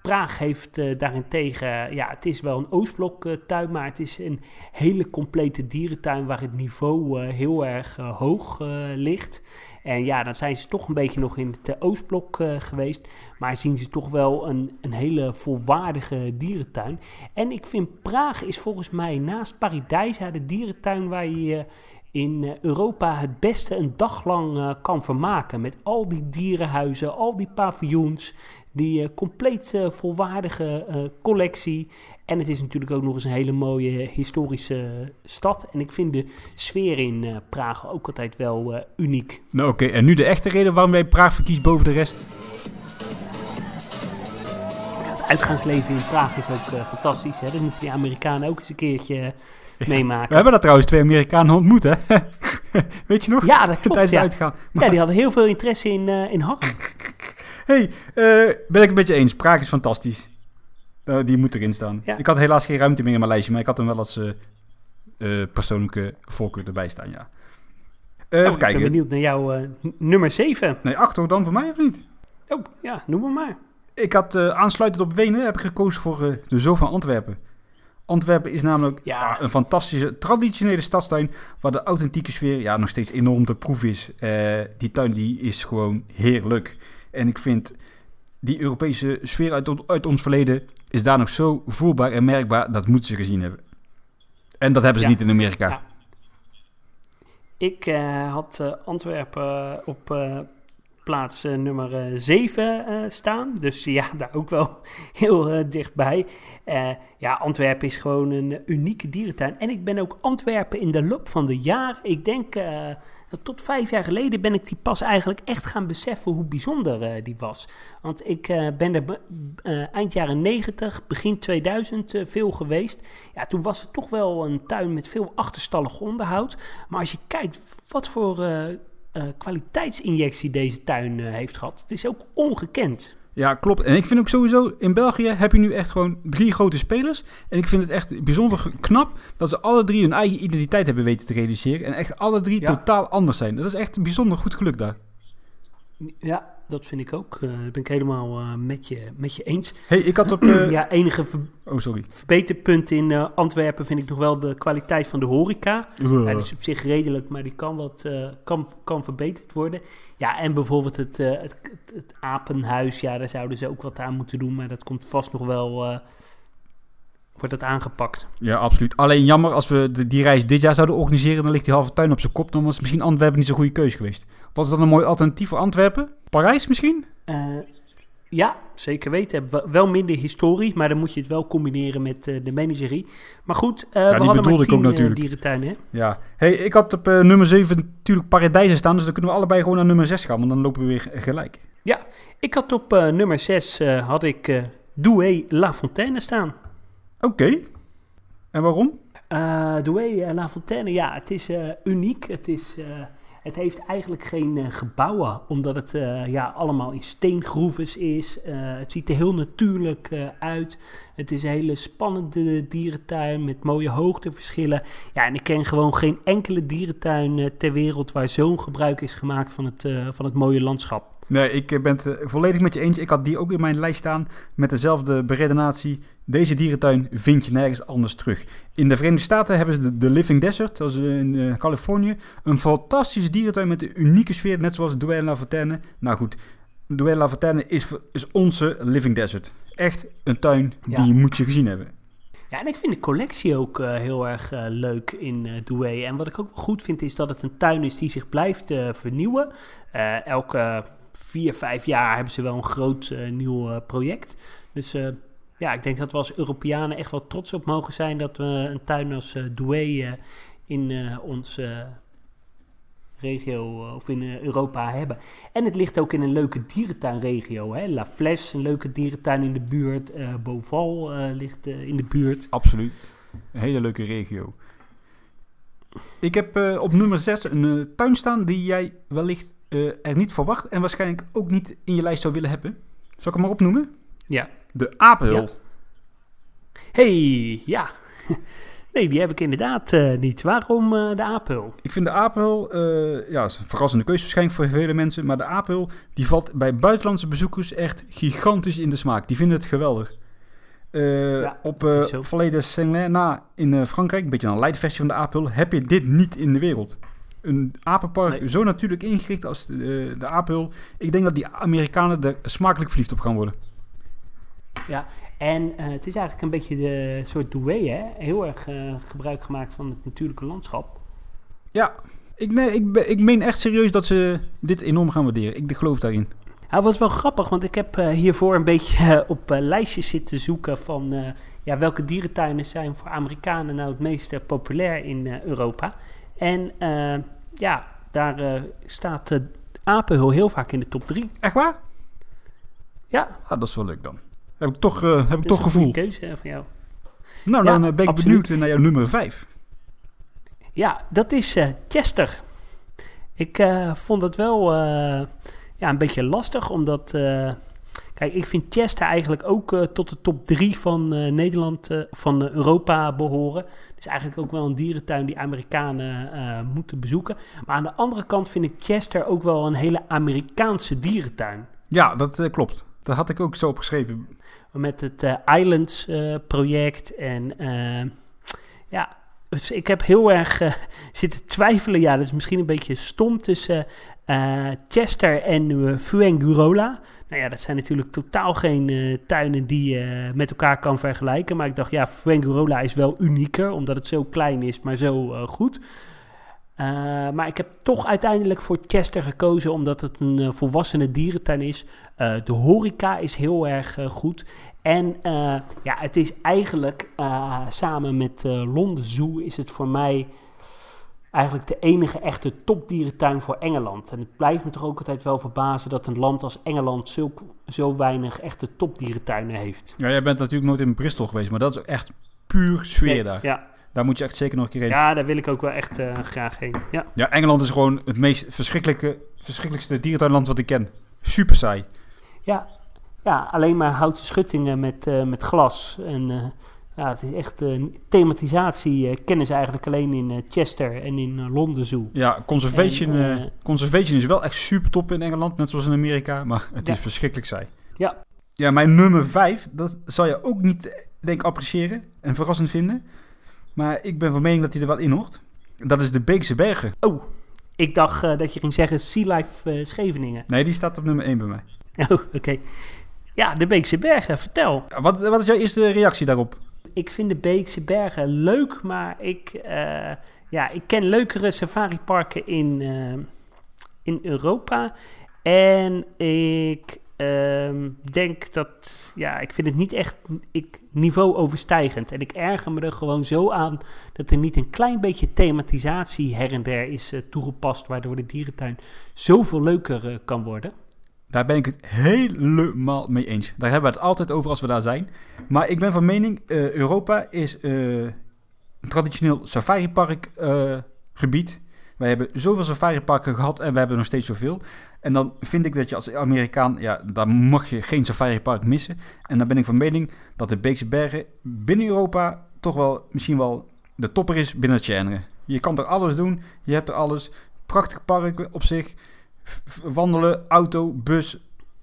Praag heeft daarentegen, ja, het is wel een Oostblok eh, tuin, maar het is een hele complete dierentuin waar het niveau heel erg hoog ligt. En ja, dan zijn ze toch een beetje nog in het eh, Oostblok eh, geweest. Maar zien ze toch wel een, een hele volwaardige dierentuin. En ik vind Praag is volgens mij naast Paradijsa de dierentuin waar je je in Europa het beste een dag lang kan vermaken. Met al die dierenhuizen, al die paviljoens, die compleet volwaardige collectie. En het is natuurlijk ook nog eens een hele mooie historische stad. En ik vind de sfeer in eh, Praag ook altijd wel eh, uniek. Nou oké, en nu de echte reden waarom jij Praag verkiest boven de rest. Het uitgaansleven in Praag is ook eh, fantastisch. Hè? Dat moeten die Amerikanen ook eens een keertje eh, meemaken. We hebben daar trouwens twee Amerikanen ontmoet hè. Weet je nog? Ja, dat klopt. Tijdens Ja. uitgaan. ja, die hadden heel veel interesse in, eh in Harm. hey, eh, ben ik het met je eens. Praag is fantastisch. Eh, die moet erin staan. Ja. Ik had helaas geen ruimte meer in mijn lijstje, maar ik had hem wel als eh, persoonlijke voorkeur erbij staan, ja. Oh, even ik ben kijken. benieuwd naar jouw nummer 7. Nee, acht toch dan voor mij of niet? Oh, ja, noem maar maar. Ik had aansluitend op Wenen heb ik gekozen voor de Zoo van Antwerpen. Antwerpen is namelijk Ja. ja, een fantastische traditionele stadstuin waar de authentieke sfeer ja, nog steeds enorm te proef is. Die tuin die is gewoon heerlijk. En ik vind die Europese sfeer uit, uit ons verleden is daar nog zo voelbaar en merkbaar. Dat moeten ze gezien hebben. En dat hebben ze Ja. niet in Amerika. Ja. Ik eh, had eh, Antwerpen op eh, plaats eh, nummer 7 staan. Dus ja, daar ook wel heel dichtbij. Ja, Antwerpen is gewoon een unieke dierentuin. En ik ben ook Antwerpen in de loop van de jaren, ik denk tot vijf jaar geleden ben ik die pas eigenlijk echt gaan beseffen hoe bijzonder eh, die was. Want ik eh, ben er eh, eind jaren 90, begin 2000 eh, veel geweest. Ja, toen was het toch wel een tuin met veel achterstallig onderhoud. Maar als je kijkt wat voor kwaliteitsinjectie deze tuin heeft gehad, het is ook ongekend. Ja, klopt. En ik vind ook sowieso, in België heb je nu echt gewoon drie grote spelers. En ik vind het echt bijzonder knap dat ze alle drie hun eigen identiteit hebben weten te realiseren. En echt alle drie Ja. totaal anders zijn. Dat is echt bijzonder goed geluk daar. Ja, dat vind ik ook. Eh dat ben ik helemaal eh, met, je, met je eens. hey, ik had op... eh, ja, enige ver- Oh, sorry. verbeterpunt in Antwerpen vind ik nog wel de kwaliteit van de horeca. Ja, dat is op zich redelijk, maar die kan, wat, kan, kan verbeterd worden. Ja, en bijvoorbeeld het, het, het, apenhuis, ja, daar zouden ze ook wat aan moeten doen. Maar dat komt vast nog wel, wordt dat aangepakt. Ja, absoluut. Alleen jammer, als we de, die reis dit jaar zouden organiseren, dan ligt die halve tuin op zijn kop. Dan was misschien Antwerpen niet zo'n goede keus geweest. Wat is dan een mooi alternatief voor Antwerpen? Parijs misschien? Eh, ja, zeker weten. Wel- Wel minder historie, maar dan moet je het wel combineren met eh, de managerie. Maar goed, eh, we die hadden maar ik ook tien eh, natuurlijk. dierentuinen. hè? Ja. hey, ik had op nummer 7 natuurlijk Paradijzen staan, dus dan kunnen we allebei gewoon naar nummer 6 gaan, want dan lopen we weer gelijk. Ik had op nummer 6 had ik Douai La Fontaine staan. Oké. En waarom? Eh Douai La Fontaine, ja, het is uniek. Het, is, het heeft eigenlijk geen eh, gebouwen, omdat het eh, ja, allemaal in steengroeves is. Eh, het ziet er heel natuurlijk uit. Het is een hele spannende dierentuin met mooie hoogteverschillen. Ja, en ik ken gewoon geen enkele dierentuin eh, ter wereld waar zo'n gebruik is gemaakt van het, eh, van het mooie landschap. Nee, ik eh, ben het volledig met je eens. Ik had die ook in mijn lijst staan met dezelfde beredenatie. Deze dierentuin vind je nergens anders terug. In de Verenigde Staten hebben ze de, Living Desert, dat is in Californië. Een fantastische dierentuin met een unieke sfeer, net zoals Douai La Fontaine. Nou goed, Douai La Fontaine is, is onze Living Desert. Echt een tuin die moet je gezien hebben. Ja, en ik vind de collectie ook eh, heel erg eh, leuk in eh Douai. En wat ik ook wel goed vind, is dat het een tuin is die zich blijft vernieuwen. Elke vier, vijf jaar hebben ze wel een groot nieuw project. Dus ja, ik denk dat we als Europeanen echt wel trots op mogen zijn dat we een tuin als Douai in onze regio eh, of in eh, Europa hebben. En het ligt ook in een leuke dierentuinregio. Hè? La Flèche, een leuke dierentuin in de buurt. Beauval eh, ligt in de buurt. Absoluut. Een hele leuke regio. Ik heb op nummer 6 een tuin staan die jij wellicht er niet verwacht en waarschijnlijk ook niet in je lijst zou willen hebben. Zal ik hem maar opnoemen? Ja. De Apenhul. Ja. hey, ja. Nee, die heb ik inderdaad eh, niet. Waarom eh, de apenhul? Ik vind de Apenhul, eh ja, is een verrassende keuze waarschijnlijk voor vele mensen, maar de Apenhul die valt bij buitenlandse bezoekers echt gigantisch in de smaak. Die vinden het geweldig. Ja, op zo. Vallée de Saint-Lin na in Frankrijk, een beetje een leidversie van de Apenhul, heb je dit niet in de wereld. Een apenpark Nee. zo natuurlijk ingericht als de, de Apenhul. Ik denk dat die Amerikanen er smakelijk verliefd op gaan worden. En eh, het is eigenlijk een beetje de soort doué, hè? Heel erg eh, gebruik gemaakt van het natuurlijke landschap. Ja, ik, nee, ik, ik meen echt serieus dat ze dit enorm gaan waarderen. Ik geloof daarin. Nou, wat wel grappig, want ik heb eh, hiervoor een beetje op lijstjes zitten zoeken van ja, welke dierentuinen zijn voor Amerikanen nou het meest populair in Europa. En ja, daar staat de Apenhul heel vaak in de top 3. Echt waar? Ja, Ah, dat is wel leuk dan. Heb ik toch, eh, heb ik dat is toch een gevoel. keuze van jou. Nou, Ja, dan eh, ben ik absoluut. benieuwd naar jouw nummer 5. Ja, dat is eh, Chester. Ik vond het wel ja, een beetje lastig, omdat... kijk, ik vind Chester eigenlijk ook tot de top 3 van Nederland, van Europa behoren. Het is eigenlijk ook wel een dierentuin die Amerikanen moeten bezoeken. Maar aan de andere kant vind ik Chester ook wel een hele Amerikaanse dierentuin. Ja, dat klopt. Dat had ik ook zo opgeschreven. Met het eh, Islands eh, project. En eh, ja, dus ik heb heel erg zitten twijfelen. Ja, dat is misschien een beetje stom tussen Chester en Fuengirola. Nou ja, dat zijn natuurlijk totaal geen tuinen die je met elkaar kan vergelijken. Maar ik dacht, ja, Fuengirola is wel unieker, omdat het zo klein is, maar zo goed. Uh, maar ik heb toch uiteindelijk voor Chester gekozen, omdat het een uh, volwassene dierentuin is. Uh, de horeca is heel erg goed. En ja, het is eigenlijk samen met Londen Zoo is het voor mij eigenlijk de enige echte topdierentuin voor Engeland. En het blijft me toch ook altijd wel verbazen dat een land als Engeland zo, zo weinig echte topdierentuinen heeft. Ja, jij bent natuurlijk nooit in Bristol geweest, maar dat is echt puur sfeer Nee, daar. Ja, Daar moet je echt zeker nog een keer heen. ja, daar wil ik ook wel echt uh, graag heen. Ja. Ja, Engeland is gewoon het meest verschrikkelijke, verschrikkelijkste dierentuinland wat ik ken. Super saai. Ja, ja, alleen maar houten schuttingen met, eh, met glas. En eh, ja, het is echt eh, thematisatie. eh, kennen ze eigenlijk alleen in eh, Chester en in eh, Londen Zoo. Ja, conservation, En, eh, eh, conservation is wel echt super top in Engeland, net zoals in Amerika, maar het Ja. is verschrikkelijk saai. Ja. Ja, mijn nummer 5, dat zal je ook niet, denk ik, appreciëren en verrassend vinden. Maar ik ben van mening dat hij er wel in hoort. Dat is de Beekse Bergen. Oh, ik dacht eh, dat je ging zeggen Sea Life eh, Scheveningen. Nee, die staat op nummer 1 bij mij. Oh, oké. Ja, de Beekse Bergen, vertel. Wat, wat is jouw eerste reactie daarop? Ik vind de Beekse Bergen leuk, maar ik, eh, ja, ik ken leukere safariparken in, in Europa. En ik ehm, denk dat, ja, ik vind het niet echt ik, niveau overstijgend. En ik erger me er gewoon zo aan dat er niet een klein beetje thematisatie her en der is eh, toegepast, waardoor de dierentuin zoveel leuker eh, kan worden. Daar ben ik het helemaal mee eens. Daar hebben we het altijd over als we daar zijn. Maar ik ben van mening, eh, Europa is een traditioneel safaripark eh, gebied. Wij hebben zoveel safariparken gehad en we hebben nog steeds zoveel. En dan vind ik dat je als Amerikaan, ja, daar mag je geen safaripark missen. En dan ben ik van mening dat de Beekse Bergen binnen Europa toch wel misschien wel de topper is binnen het genre. Je kan er alles doen, je hebt er alles. Prachtig park op zich. Wandelen, auto, bus,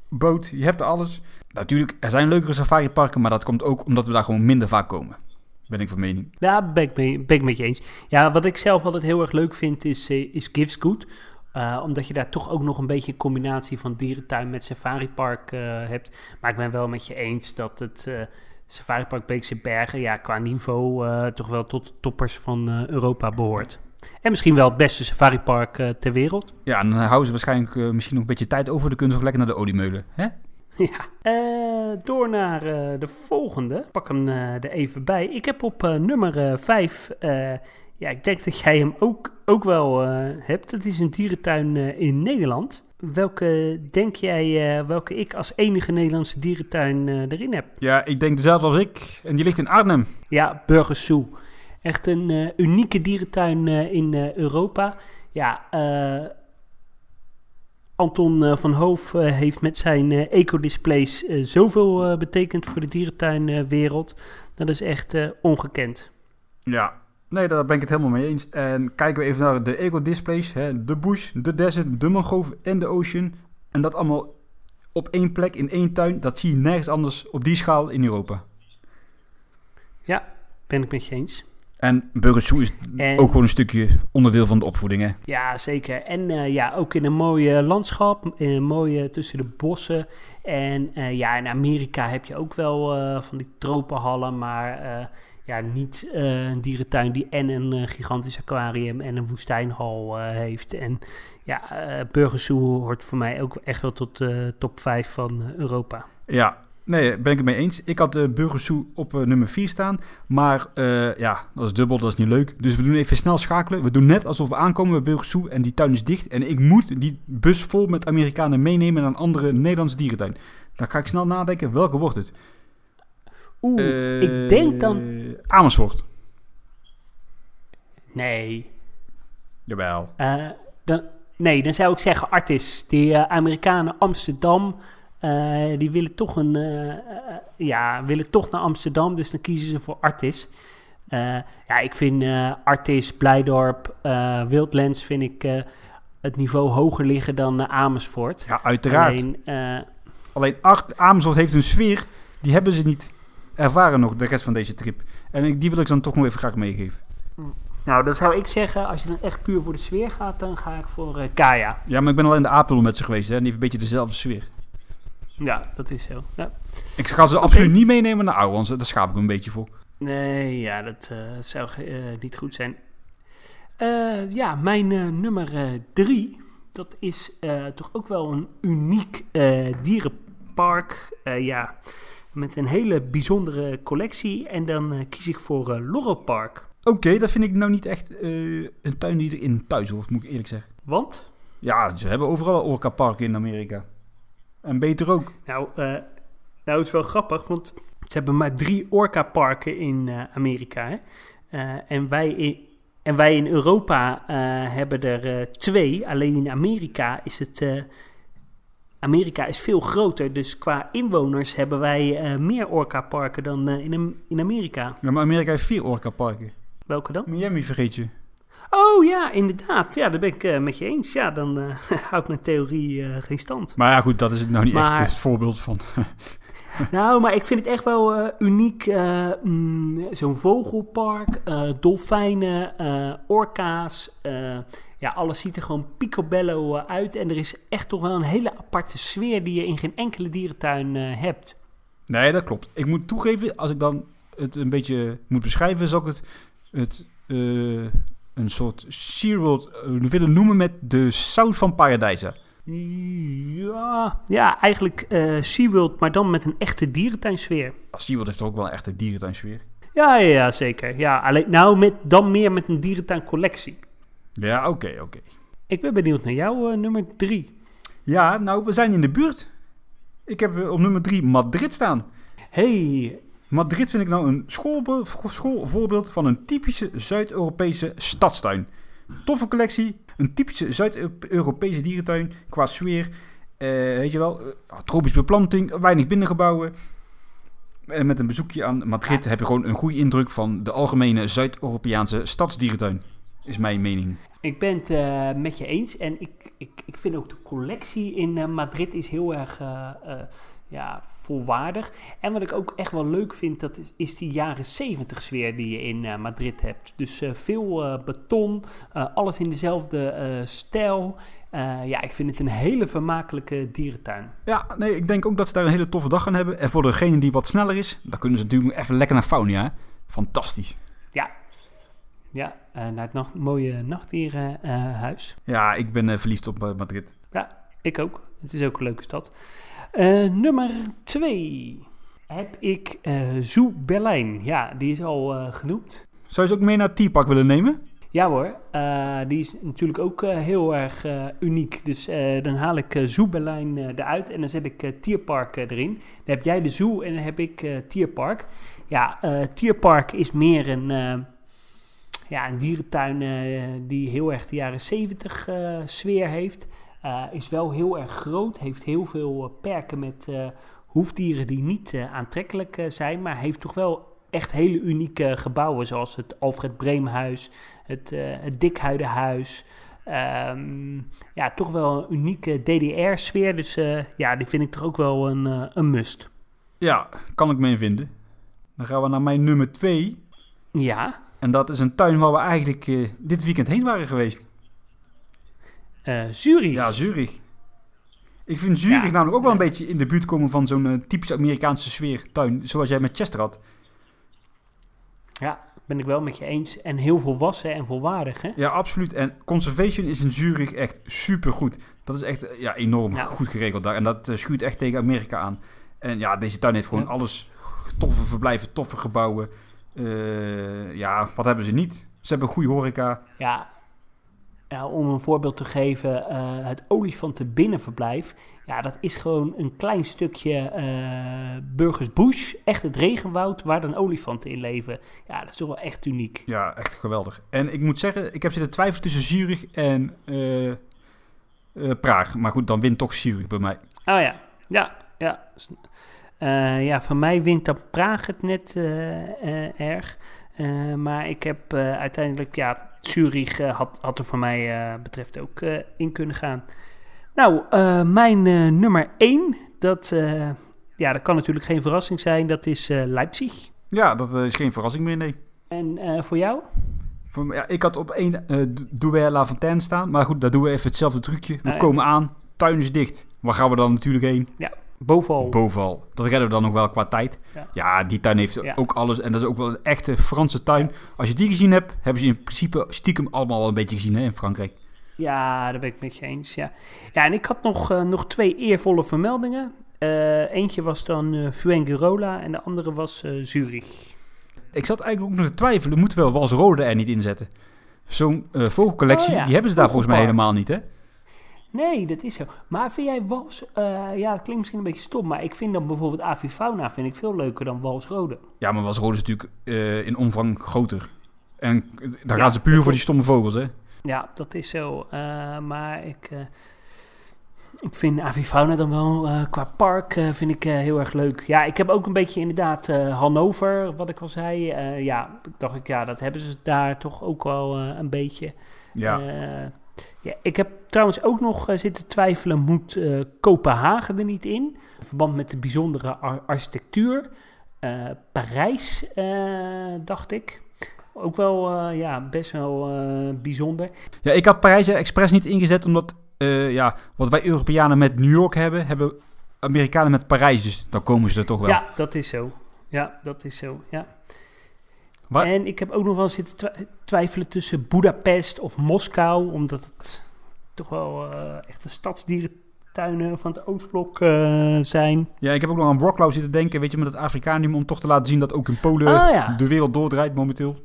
boot, je hebt er alles. Natuurlijk, er zijn leukere safariparken, maar dat komt ook omdat we daar gewoon minder vaak komen. Ben ik van mening. Ja, ben ik, ben ik met je eens. Ja, wat ik zelf altijd heel erg leuk vind is, eh, is Gives Good. Eh, omdat je daar toch ook nog een beetje een combinatie van dierentuin met safaripark eh hebt. Maar ik ben wel met je eens dat het eh safaripark Beekse Bergen... ja, qua niveau toch wel tot de toppers van Europa behoort. En misschien wel het beste safaripark ter wereld. Ja, en dan houden ze waarschijnlijk misschien nog een beetje tijd over. Dan kunnen ze ook lekker naar de oliemeulen. Hè? Ja, door naar de volgende. Pak hem er even bij. Ik heb op nummer 5, ja, ik denk dat jij hem ook, ook wel eh, hebt. Het is een dierentuin eh, in Nederland. Welke denk jij, eh, welke ik als enige Nederlandse dierentuin erin heb? Ja, ik denk dezelfde als ik. En die ligt in Arnhem. Ja, Burgers Zoo. Echt een unieke dierentuin in Europa. Ja, Anton van Hoof heeft met zijn ecodisplays zoveel betekend voor de dierentuinwereld. dat is echt ongekend. Ja, nee, daar ben ik het helemaal mee eens. En kijken we even naar de eco-displays. Hè? De bush, de desert, de mangrove en de ocean. En dat allemaal op één plek, in één tuin. Dat zie je nergens anders op die schaal in Europa. Ben ik met je eens. En Burgers Zoo is En- ook gewoon een stukje onderdeel van de opvoeding. Hè? Ja, zeker. En eh, ja, ook in een mooie landschap, in een mooie tussen de bossen. En eh, ja, in Amerika heb je ook wel eh, van die tropenhallen, maar ja, niet eh, een dierentuin die en een eh, gigantisch aquarium en een woestijnhal eh, heeft. En ja, Burgers Zoo hoort voor mij ook echt wel tot de top 5 van Europa. Ja, nee, ben ik het mee eens. Ik had de Burgers Zoo op nummer 4 staan. Maar ja, dat is dubbel, dat is niet leuk. Dus we doen even snel schakelen. We doen net alsof we aankomen bij Burgers Zoo en die tuin is dicht. En ik moet die bus vol met Amerikanen meenemen naar een andere Nederlandse dierentuin. Dan ga ik snel nadenken, welke wordt het? Oeh, ik denk dan... Eh, Amersfoort. Nee, Jawel. Eh, dan, nee, dan zou ik zeggen Artis. Die eh, Amerikanen Amsterdam, eh, die willen toch, een, eh, eh, ja, willen toch naar Amsterdam, dus dan kiezen ze voor Artis. Eh, ja, ik vind eh, Artis, Blijdorp, eh, Wildlands vind ik eh, het niveau hoger liggen dan eh, Amersfoort. Ja, uiteraard. Alleen, Alleen, eh, Amersfoort heeft een sfeer, die hebben ze niet ervaren nog de rest van deze trip. En ik- die wil ik dan toch nog even graag meegeven. nou, dan zou ik zeggen, als je dan echt puur voor de sfeer gaat, dan ga ik voor eh, Kaya. Ja, maar ik ben al in de Apel met ze geweest hè, en die heeft een beetje dezelfde sfeer. Ja, dat is zo. Ja. Ik ga ze absoluut niet meenemen naar Ouwans. Daar schaap ik me een beetje voor. Nee, ja, dat eh, zou eh, niet goed zijn. Ja, mijn nummer drie, dat is toch ook wel een uniek dierenpark. Ja, met een hele bijzondere collectie. En dan eh, kies ik voor eh Loro Park. Oké, dat vind ik nou niet echt eh, een tuin die erin thuis hoort, moet ik eerlijk zeggen. Want, Ja, ze hebben overal orca parken in Amerika. En beter ook. nou, nou het is wel grappig, want ze hebben maar drie orca-parken in eh, Amerika. Hè? En wij in, En wij in Europa hebben er twee. Alleen in Amerika is het Amerika is veel groter, dus qua inwoners hebben wij eh, meer orka-parken dan eh, in, in Amerika. Ja, maar Amerika heeft vier orka-parken. Welke dan? Miami vergeet je. Oh ja, inderdaad. Ja, daar ben ik eh, met je eens. Ja, dan houdt mijn theorie geen stand. Maar ja, goed, dat is het nou niet Maar- echt het voorbeeld van. Nou, maar ik vind het echt wel uniek. mm, Zo'n vogelpark, dolfijnen, orka's. Ja, alles ziet er gewoon picobello eh, uit. En er is echt toch wel een hele aparte sfeer die je in geen enkele dierentuin eh, hebt. Nee, dat klopt. Ik moet toegeven, als ik dan het een beetje moet beschrijven, zal ik het, het eh, een soort SeaWorld willen noemen met de zout van Paradijsa. Ja, ja eigenlijk eh SeaWorld, maar dan met een echte dierentuinsfeer. SeaWorld heeft toch ook wel een echte dierentuinsfeer. Ja, ja, ja, zeker. Ja, alleen, nou, met, dan meer met een dierentuincollectie. Ja, oké, oké. Ik ben benieuwd naar jou, eh, nummer drie. Ja, nou, we zijn in de buurt. Ik heb eh, op nummer drie Madrid staan. Hey, Madrid vind ik nou een schoolvoorbeeld van een typische Zuid-Europese stadstuin. Toffe collectie, een typische Zuid-Europese dierentuin qua sfeer. Eh, weet je wel, eh, tropische beplanting, weinig binnengebouwen. En met een bezoekje aan Madrid heb je gewoon een goede indruk van de algemene Zuid-Europese stadsdierentuin. Is mijn mening. Ik ben het eh, met je eens. En ik, ik, ik vind ook de collectie in eh, Madrid is heel erg eh, eh, ja, volwaardig. En wat ik ook echt wel leuk vind, dat is, is die jaren 70 sfeer die je in eh, Madrid hebt. Dus eh, veel eh, beton, eh, alles in dezelfde eh, stijl. Eh, ja, ik vind het een hele vermakelijke dierentuin. Ja, nee, ik denk ook dat ze daar een hele toffe dag gaan hebben. En voor degene die wat sneller is, dan kunnen ze natuurlijk even lekker naar Faunia. hè. Fantastisch. Ja, ja eh, naar het nacht, mooie nachtdierenhuis. Ja, ik ben eh, verliefd op eh, Madrid. Ik ook. Het is ook een leuke stad. Eh, nummer twee heb ik eh Zoo Berlijn. Ja, die is al eh, genoemd. Zou je ze ook mee naar het T-Park willen nemen? Ja hoor, eh, die is natuurlijk ook eh, heel erg eh, uniek. Dus eh, dan haal ik eh, Zoo Berlijn eh, eruit en dan zet ik eh, Tierpark eh, erin. Dan heb jij de Zoo en dan heb ik eh, Tierpark. Ja, eh, Tierpark is meer een, eh, ja, een dierentuin eh, die heel erg de jaren 70 eh, sfeer heeft. Eh, is wel heel erg groot, heeft heel veel perken met hoefdieren die niet aantrekkelijk zijn. Maar heeft toch wel echt hele unieke gebouwen zoals het Alfred Breemhuis het, eh het Dikhuidenhuis. Ehm, ja, toch wel een unieke DDR-sfeer. Dus ja, die vind ik toch ook wel een, een must. Ja, kan ik mee vinden. Dan gaan we naar mijn nummer 2. Ja, En dat is een tuin waar we eigenlijk eh, dit weekend heen waren geweest. eh Zurich. Ja, Zurich. Ik vind Zurich Ja. namelijk ook wel een beetje in de buurt komen van zo'n eh, typische Amerikaanse sfeer tuin. Zoals jij met Chester had. Ja, ben ik wel met je eens. En heel volwassen en volwaardig, hè? Ja, absoluut. En conservation is in Zurich echt super goed. Dat is echt ja, enorm Ja. goed geregeld daar. En dat schuurt echt tegen Amerika aan. En ja, deze tuin heeft gewoon Ja. alles. Toffe verblijven, toffe gebouwen. Eh, ja, wat hebben ze niet? Ze hebben goede horeca. Ja, om een voorbeeld te geven, eh, het olifantenbinnenverblijf. Ja, dat is gewoon een klein stukje eh Burgers Bush, echt het regenwoud waar dan olifanten in leven. Ja, dat is toch wel echt uniek. Ja, echt geweldig. En ik moet zeggen, ik heb zitten twijfelen tussen Zurich en Praag. Maar goed, dan wint toch Zurich bij mij. Oh ja, ja, ja. Eh, ja, van mij wint dan Praag het net eh, eh, erg. Maar ik heb uiteindelijk, ja, Zurich had, had er voor mij betreft ook in kunnen gaan. Nou, mijn nummer 1, dat, ja, dat kan natuurlijk geen verrassing zijn, dat is Leipzig. Ja, dat is geen verrassing meer, nee. En voor jou? Voor, ja, ik had op één eh Douai La Fontaine staan. Maar goed, daar doen we even hetzelfde trucje. We Ah, ja. komen aan, tuin is dicht. Waar gaan we dan natuurlijk heen? Bovenal. Bovenal. Dat redden we dan nog wel qua tijd. Ja. Ja, die tuin heeft Ja. ook alles. En dat is ook wel een echte Franse tuin. Als je die gezien hebt, hebben ze in principe stiekem allemaal al een beetje gezien hè, in Frankrijk. Ja, daar ben ik met je eens. Ja, ja en ik had nog, eh, nog twee eervolle vermeldingen. Eh, eentje was dan Fuengirola en de andere was Zurich. Ik zat eigenlijk ook nog te twijfelen, moeten we Walsrode er niet inzetten? Zo'n eh, vogelcollectie, Oh ja, die hebben ze daar volgens mij helemaal niet, hè? Nee, dat is zo. Maar vind jij Wals... eh, ja, dat klinkt misschien een beetje stom, maar ik vind dan bijvoorbeeld Avifauna vind ik veel leuker dan Walsrode. Ja, maar Walsrode is natuurlijk eh, in omvang groter. En eh, daar Ja, gaan ze puur voor die stomme vogels, hè? Ja, dat is zo. Maar ik... ik vind Avifauna dan wel qua park vind ik heel erg leuk. Ja, ik heb ook een beetje inderdaad Hannover, wat ik al zei. Ja, dacht ik, ja, dat hebben ze daar toch ook wel een beetje. Ja. Ja, ik heb trouwens ook nog eh, zitten twijfelen, moet eh, Kopenhagen er niet in? In verband met de bijzondere ar- architectuur. Eh, Parijs, dacht ik. Ook wel, ja, best wel bijzonder. ja, ik had Parijs expres niet ingezet, omdat ja, wat wij Europeanen met New York hebben, hebben Amerikanen met Parijs. Dus dan komen ze er toch wel. Ja, dat is zo. Ja, dat is zo, ja. Waar- En ik heb ook nog wel zitten twi- twijfelen tussen Budapest of Moskou, omdat het toch wel eh, echt de stadsdierentuinen van het Oostblok eh, zijn. Ja, ik heb ook nog aan Wroclaw zitten denken, weet je, met het Afrikaanium, om toch te laten zien dat ook in Polen Ah, ja. de wereld doordraait momenteel.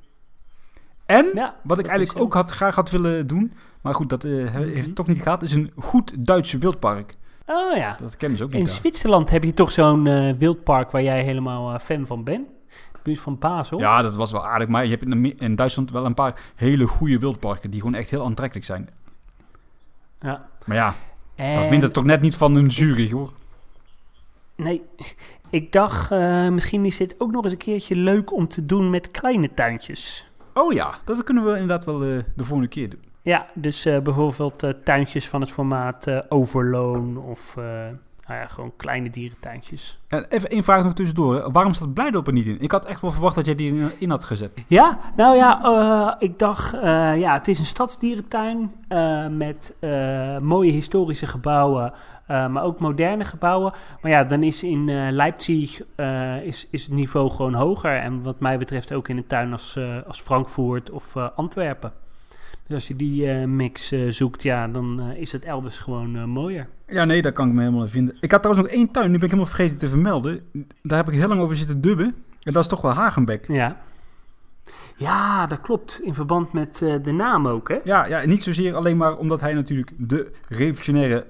En, Ja, wat ik eigenlijk ook had, graag had willen doen, maar goed, dat eh, he- heeft het toch niet gehad, is een goed Duitse wildpark. Oh ja. Dat kennen ze ook In niet daar. Zwitserland heb je toch zo'n wildpark waar jij helemaal fan van bent. Buurt van Basel. Ja, dat was wel aardig, maar je hebt in, Duitsland wel een paar hele goede wildparken, die gewoon echt heel aantrekkelijk zijn. Ja. Maar ja, En- dat wint het toch net niet van een Zurich, hoor. Nee, ik dacht eh, misschien is dit ook nog eens een keertje leuk om te doen met kleine tuintjes. Oh ja, dat kunnen we inderdaad wel eh, de volgende keer doen. Ja, dus eh, bijvoorbeeld tuintjes van het formaat Overloon of nou ja, gewoon kleine dierentuintjes. En even één vraag nog tussendoor. hè. Waarom staat Blijdorp er niet in? Ik had echt wel verwacht dat jij die in, had gezet. Ja, nou ja, eh, ik dacht, eh, ja, het is een stadsdierentuin eh, met eh, mooie historische gebouwen, eh, maar ook moderne gebouwen. Maar ja, dan is in eh, Leipzig eh, is, is het niveau gewoon hoger. En wat mij betreft ook in een tuin als, eh, als Frankfurt of eh, Antwerpen. Dus als je die eh, mix eh, zoekt, ja, dan eh, is het elders gewoon mooier. Ja, nee, daar kan ik me helemaal in vinden. Ik had trouwens nog één tuin, nu ben ik helemaal vergeten te vermelden. Daar heb ik heel lang over zitten dubben. En dat is toch wel Hagenbeck. Ja. Ja, dat klopt. In verband met de naam ook, hè? Ja, ja, niet zozeer alleen maar omdat hij natuurlijk de revolutionaire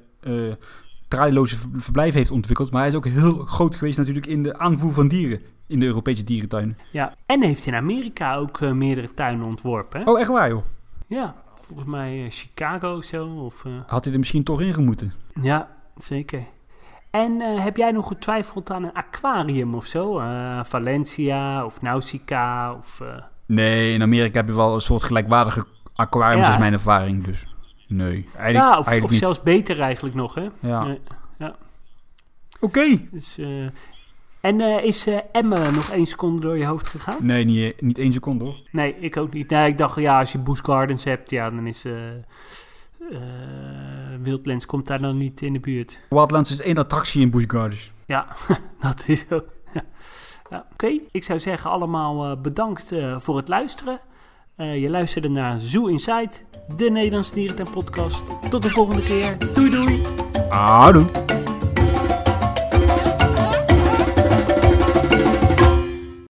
ver- verblijf heeft ontwikkeld. Maar hij is ook heel groot geweest natuurlijk in de aanvoer van dieren in de Europese dierentuinen. Ja. En heeft in Amerika ook meerdere tuinen ontworpen, hè? Oh, echt waar joh? Ja, volgens mij eh, Chicago of zo. Of, eh, Had hij er misschien toch in gemoeten? ja, zeker. En eh, heb jij nog getwijfeld aan een aquarium of zo? Valencia of Nausicaa of... Nee, in Amerika heb je wel een soort gelijkwaardige aquariums, Ja. is mijn ervaring. Dus nee, eigenlijk, ja, of, eigenlijk of niet. zelfs beter eigenlijk nog, hè? Ja. Eh, Oké. dus, en eh, is eh Emme nog één seconde door je hoofd gegaan? Nee, niet, eh, niet één seconde hoor. Nee, ik ook niet. Nee, ik dacht, ja, als je Busch Gardens hebt, ja, dan is... Wildlands komt daar dan niet in de buurt. Wildlands is één attractie in Busch Gardens. Ja, dat is zo. Ja. Ja, Oké, ik zou zeggen allemaal bedankt voor het luisteren. Je luisterde naar Zoo Inside, de Nederlandse dierentuin podcast. Tot de volgende keer. Doei doei! Doen.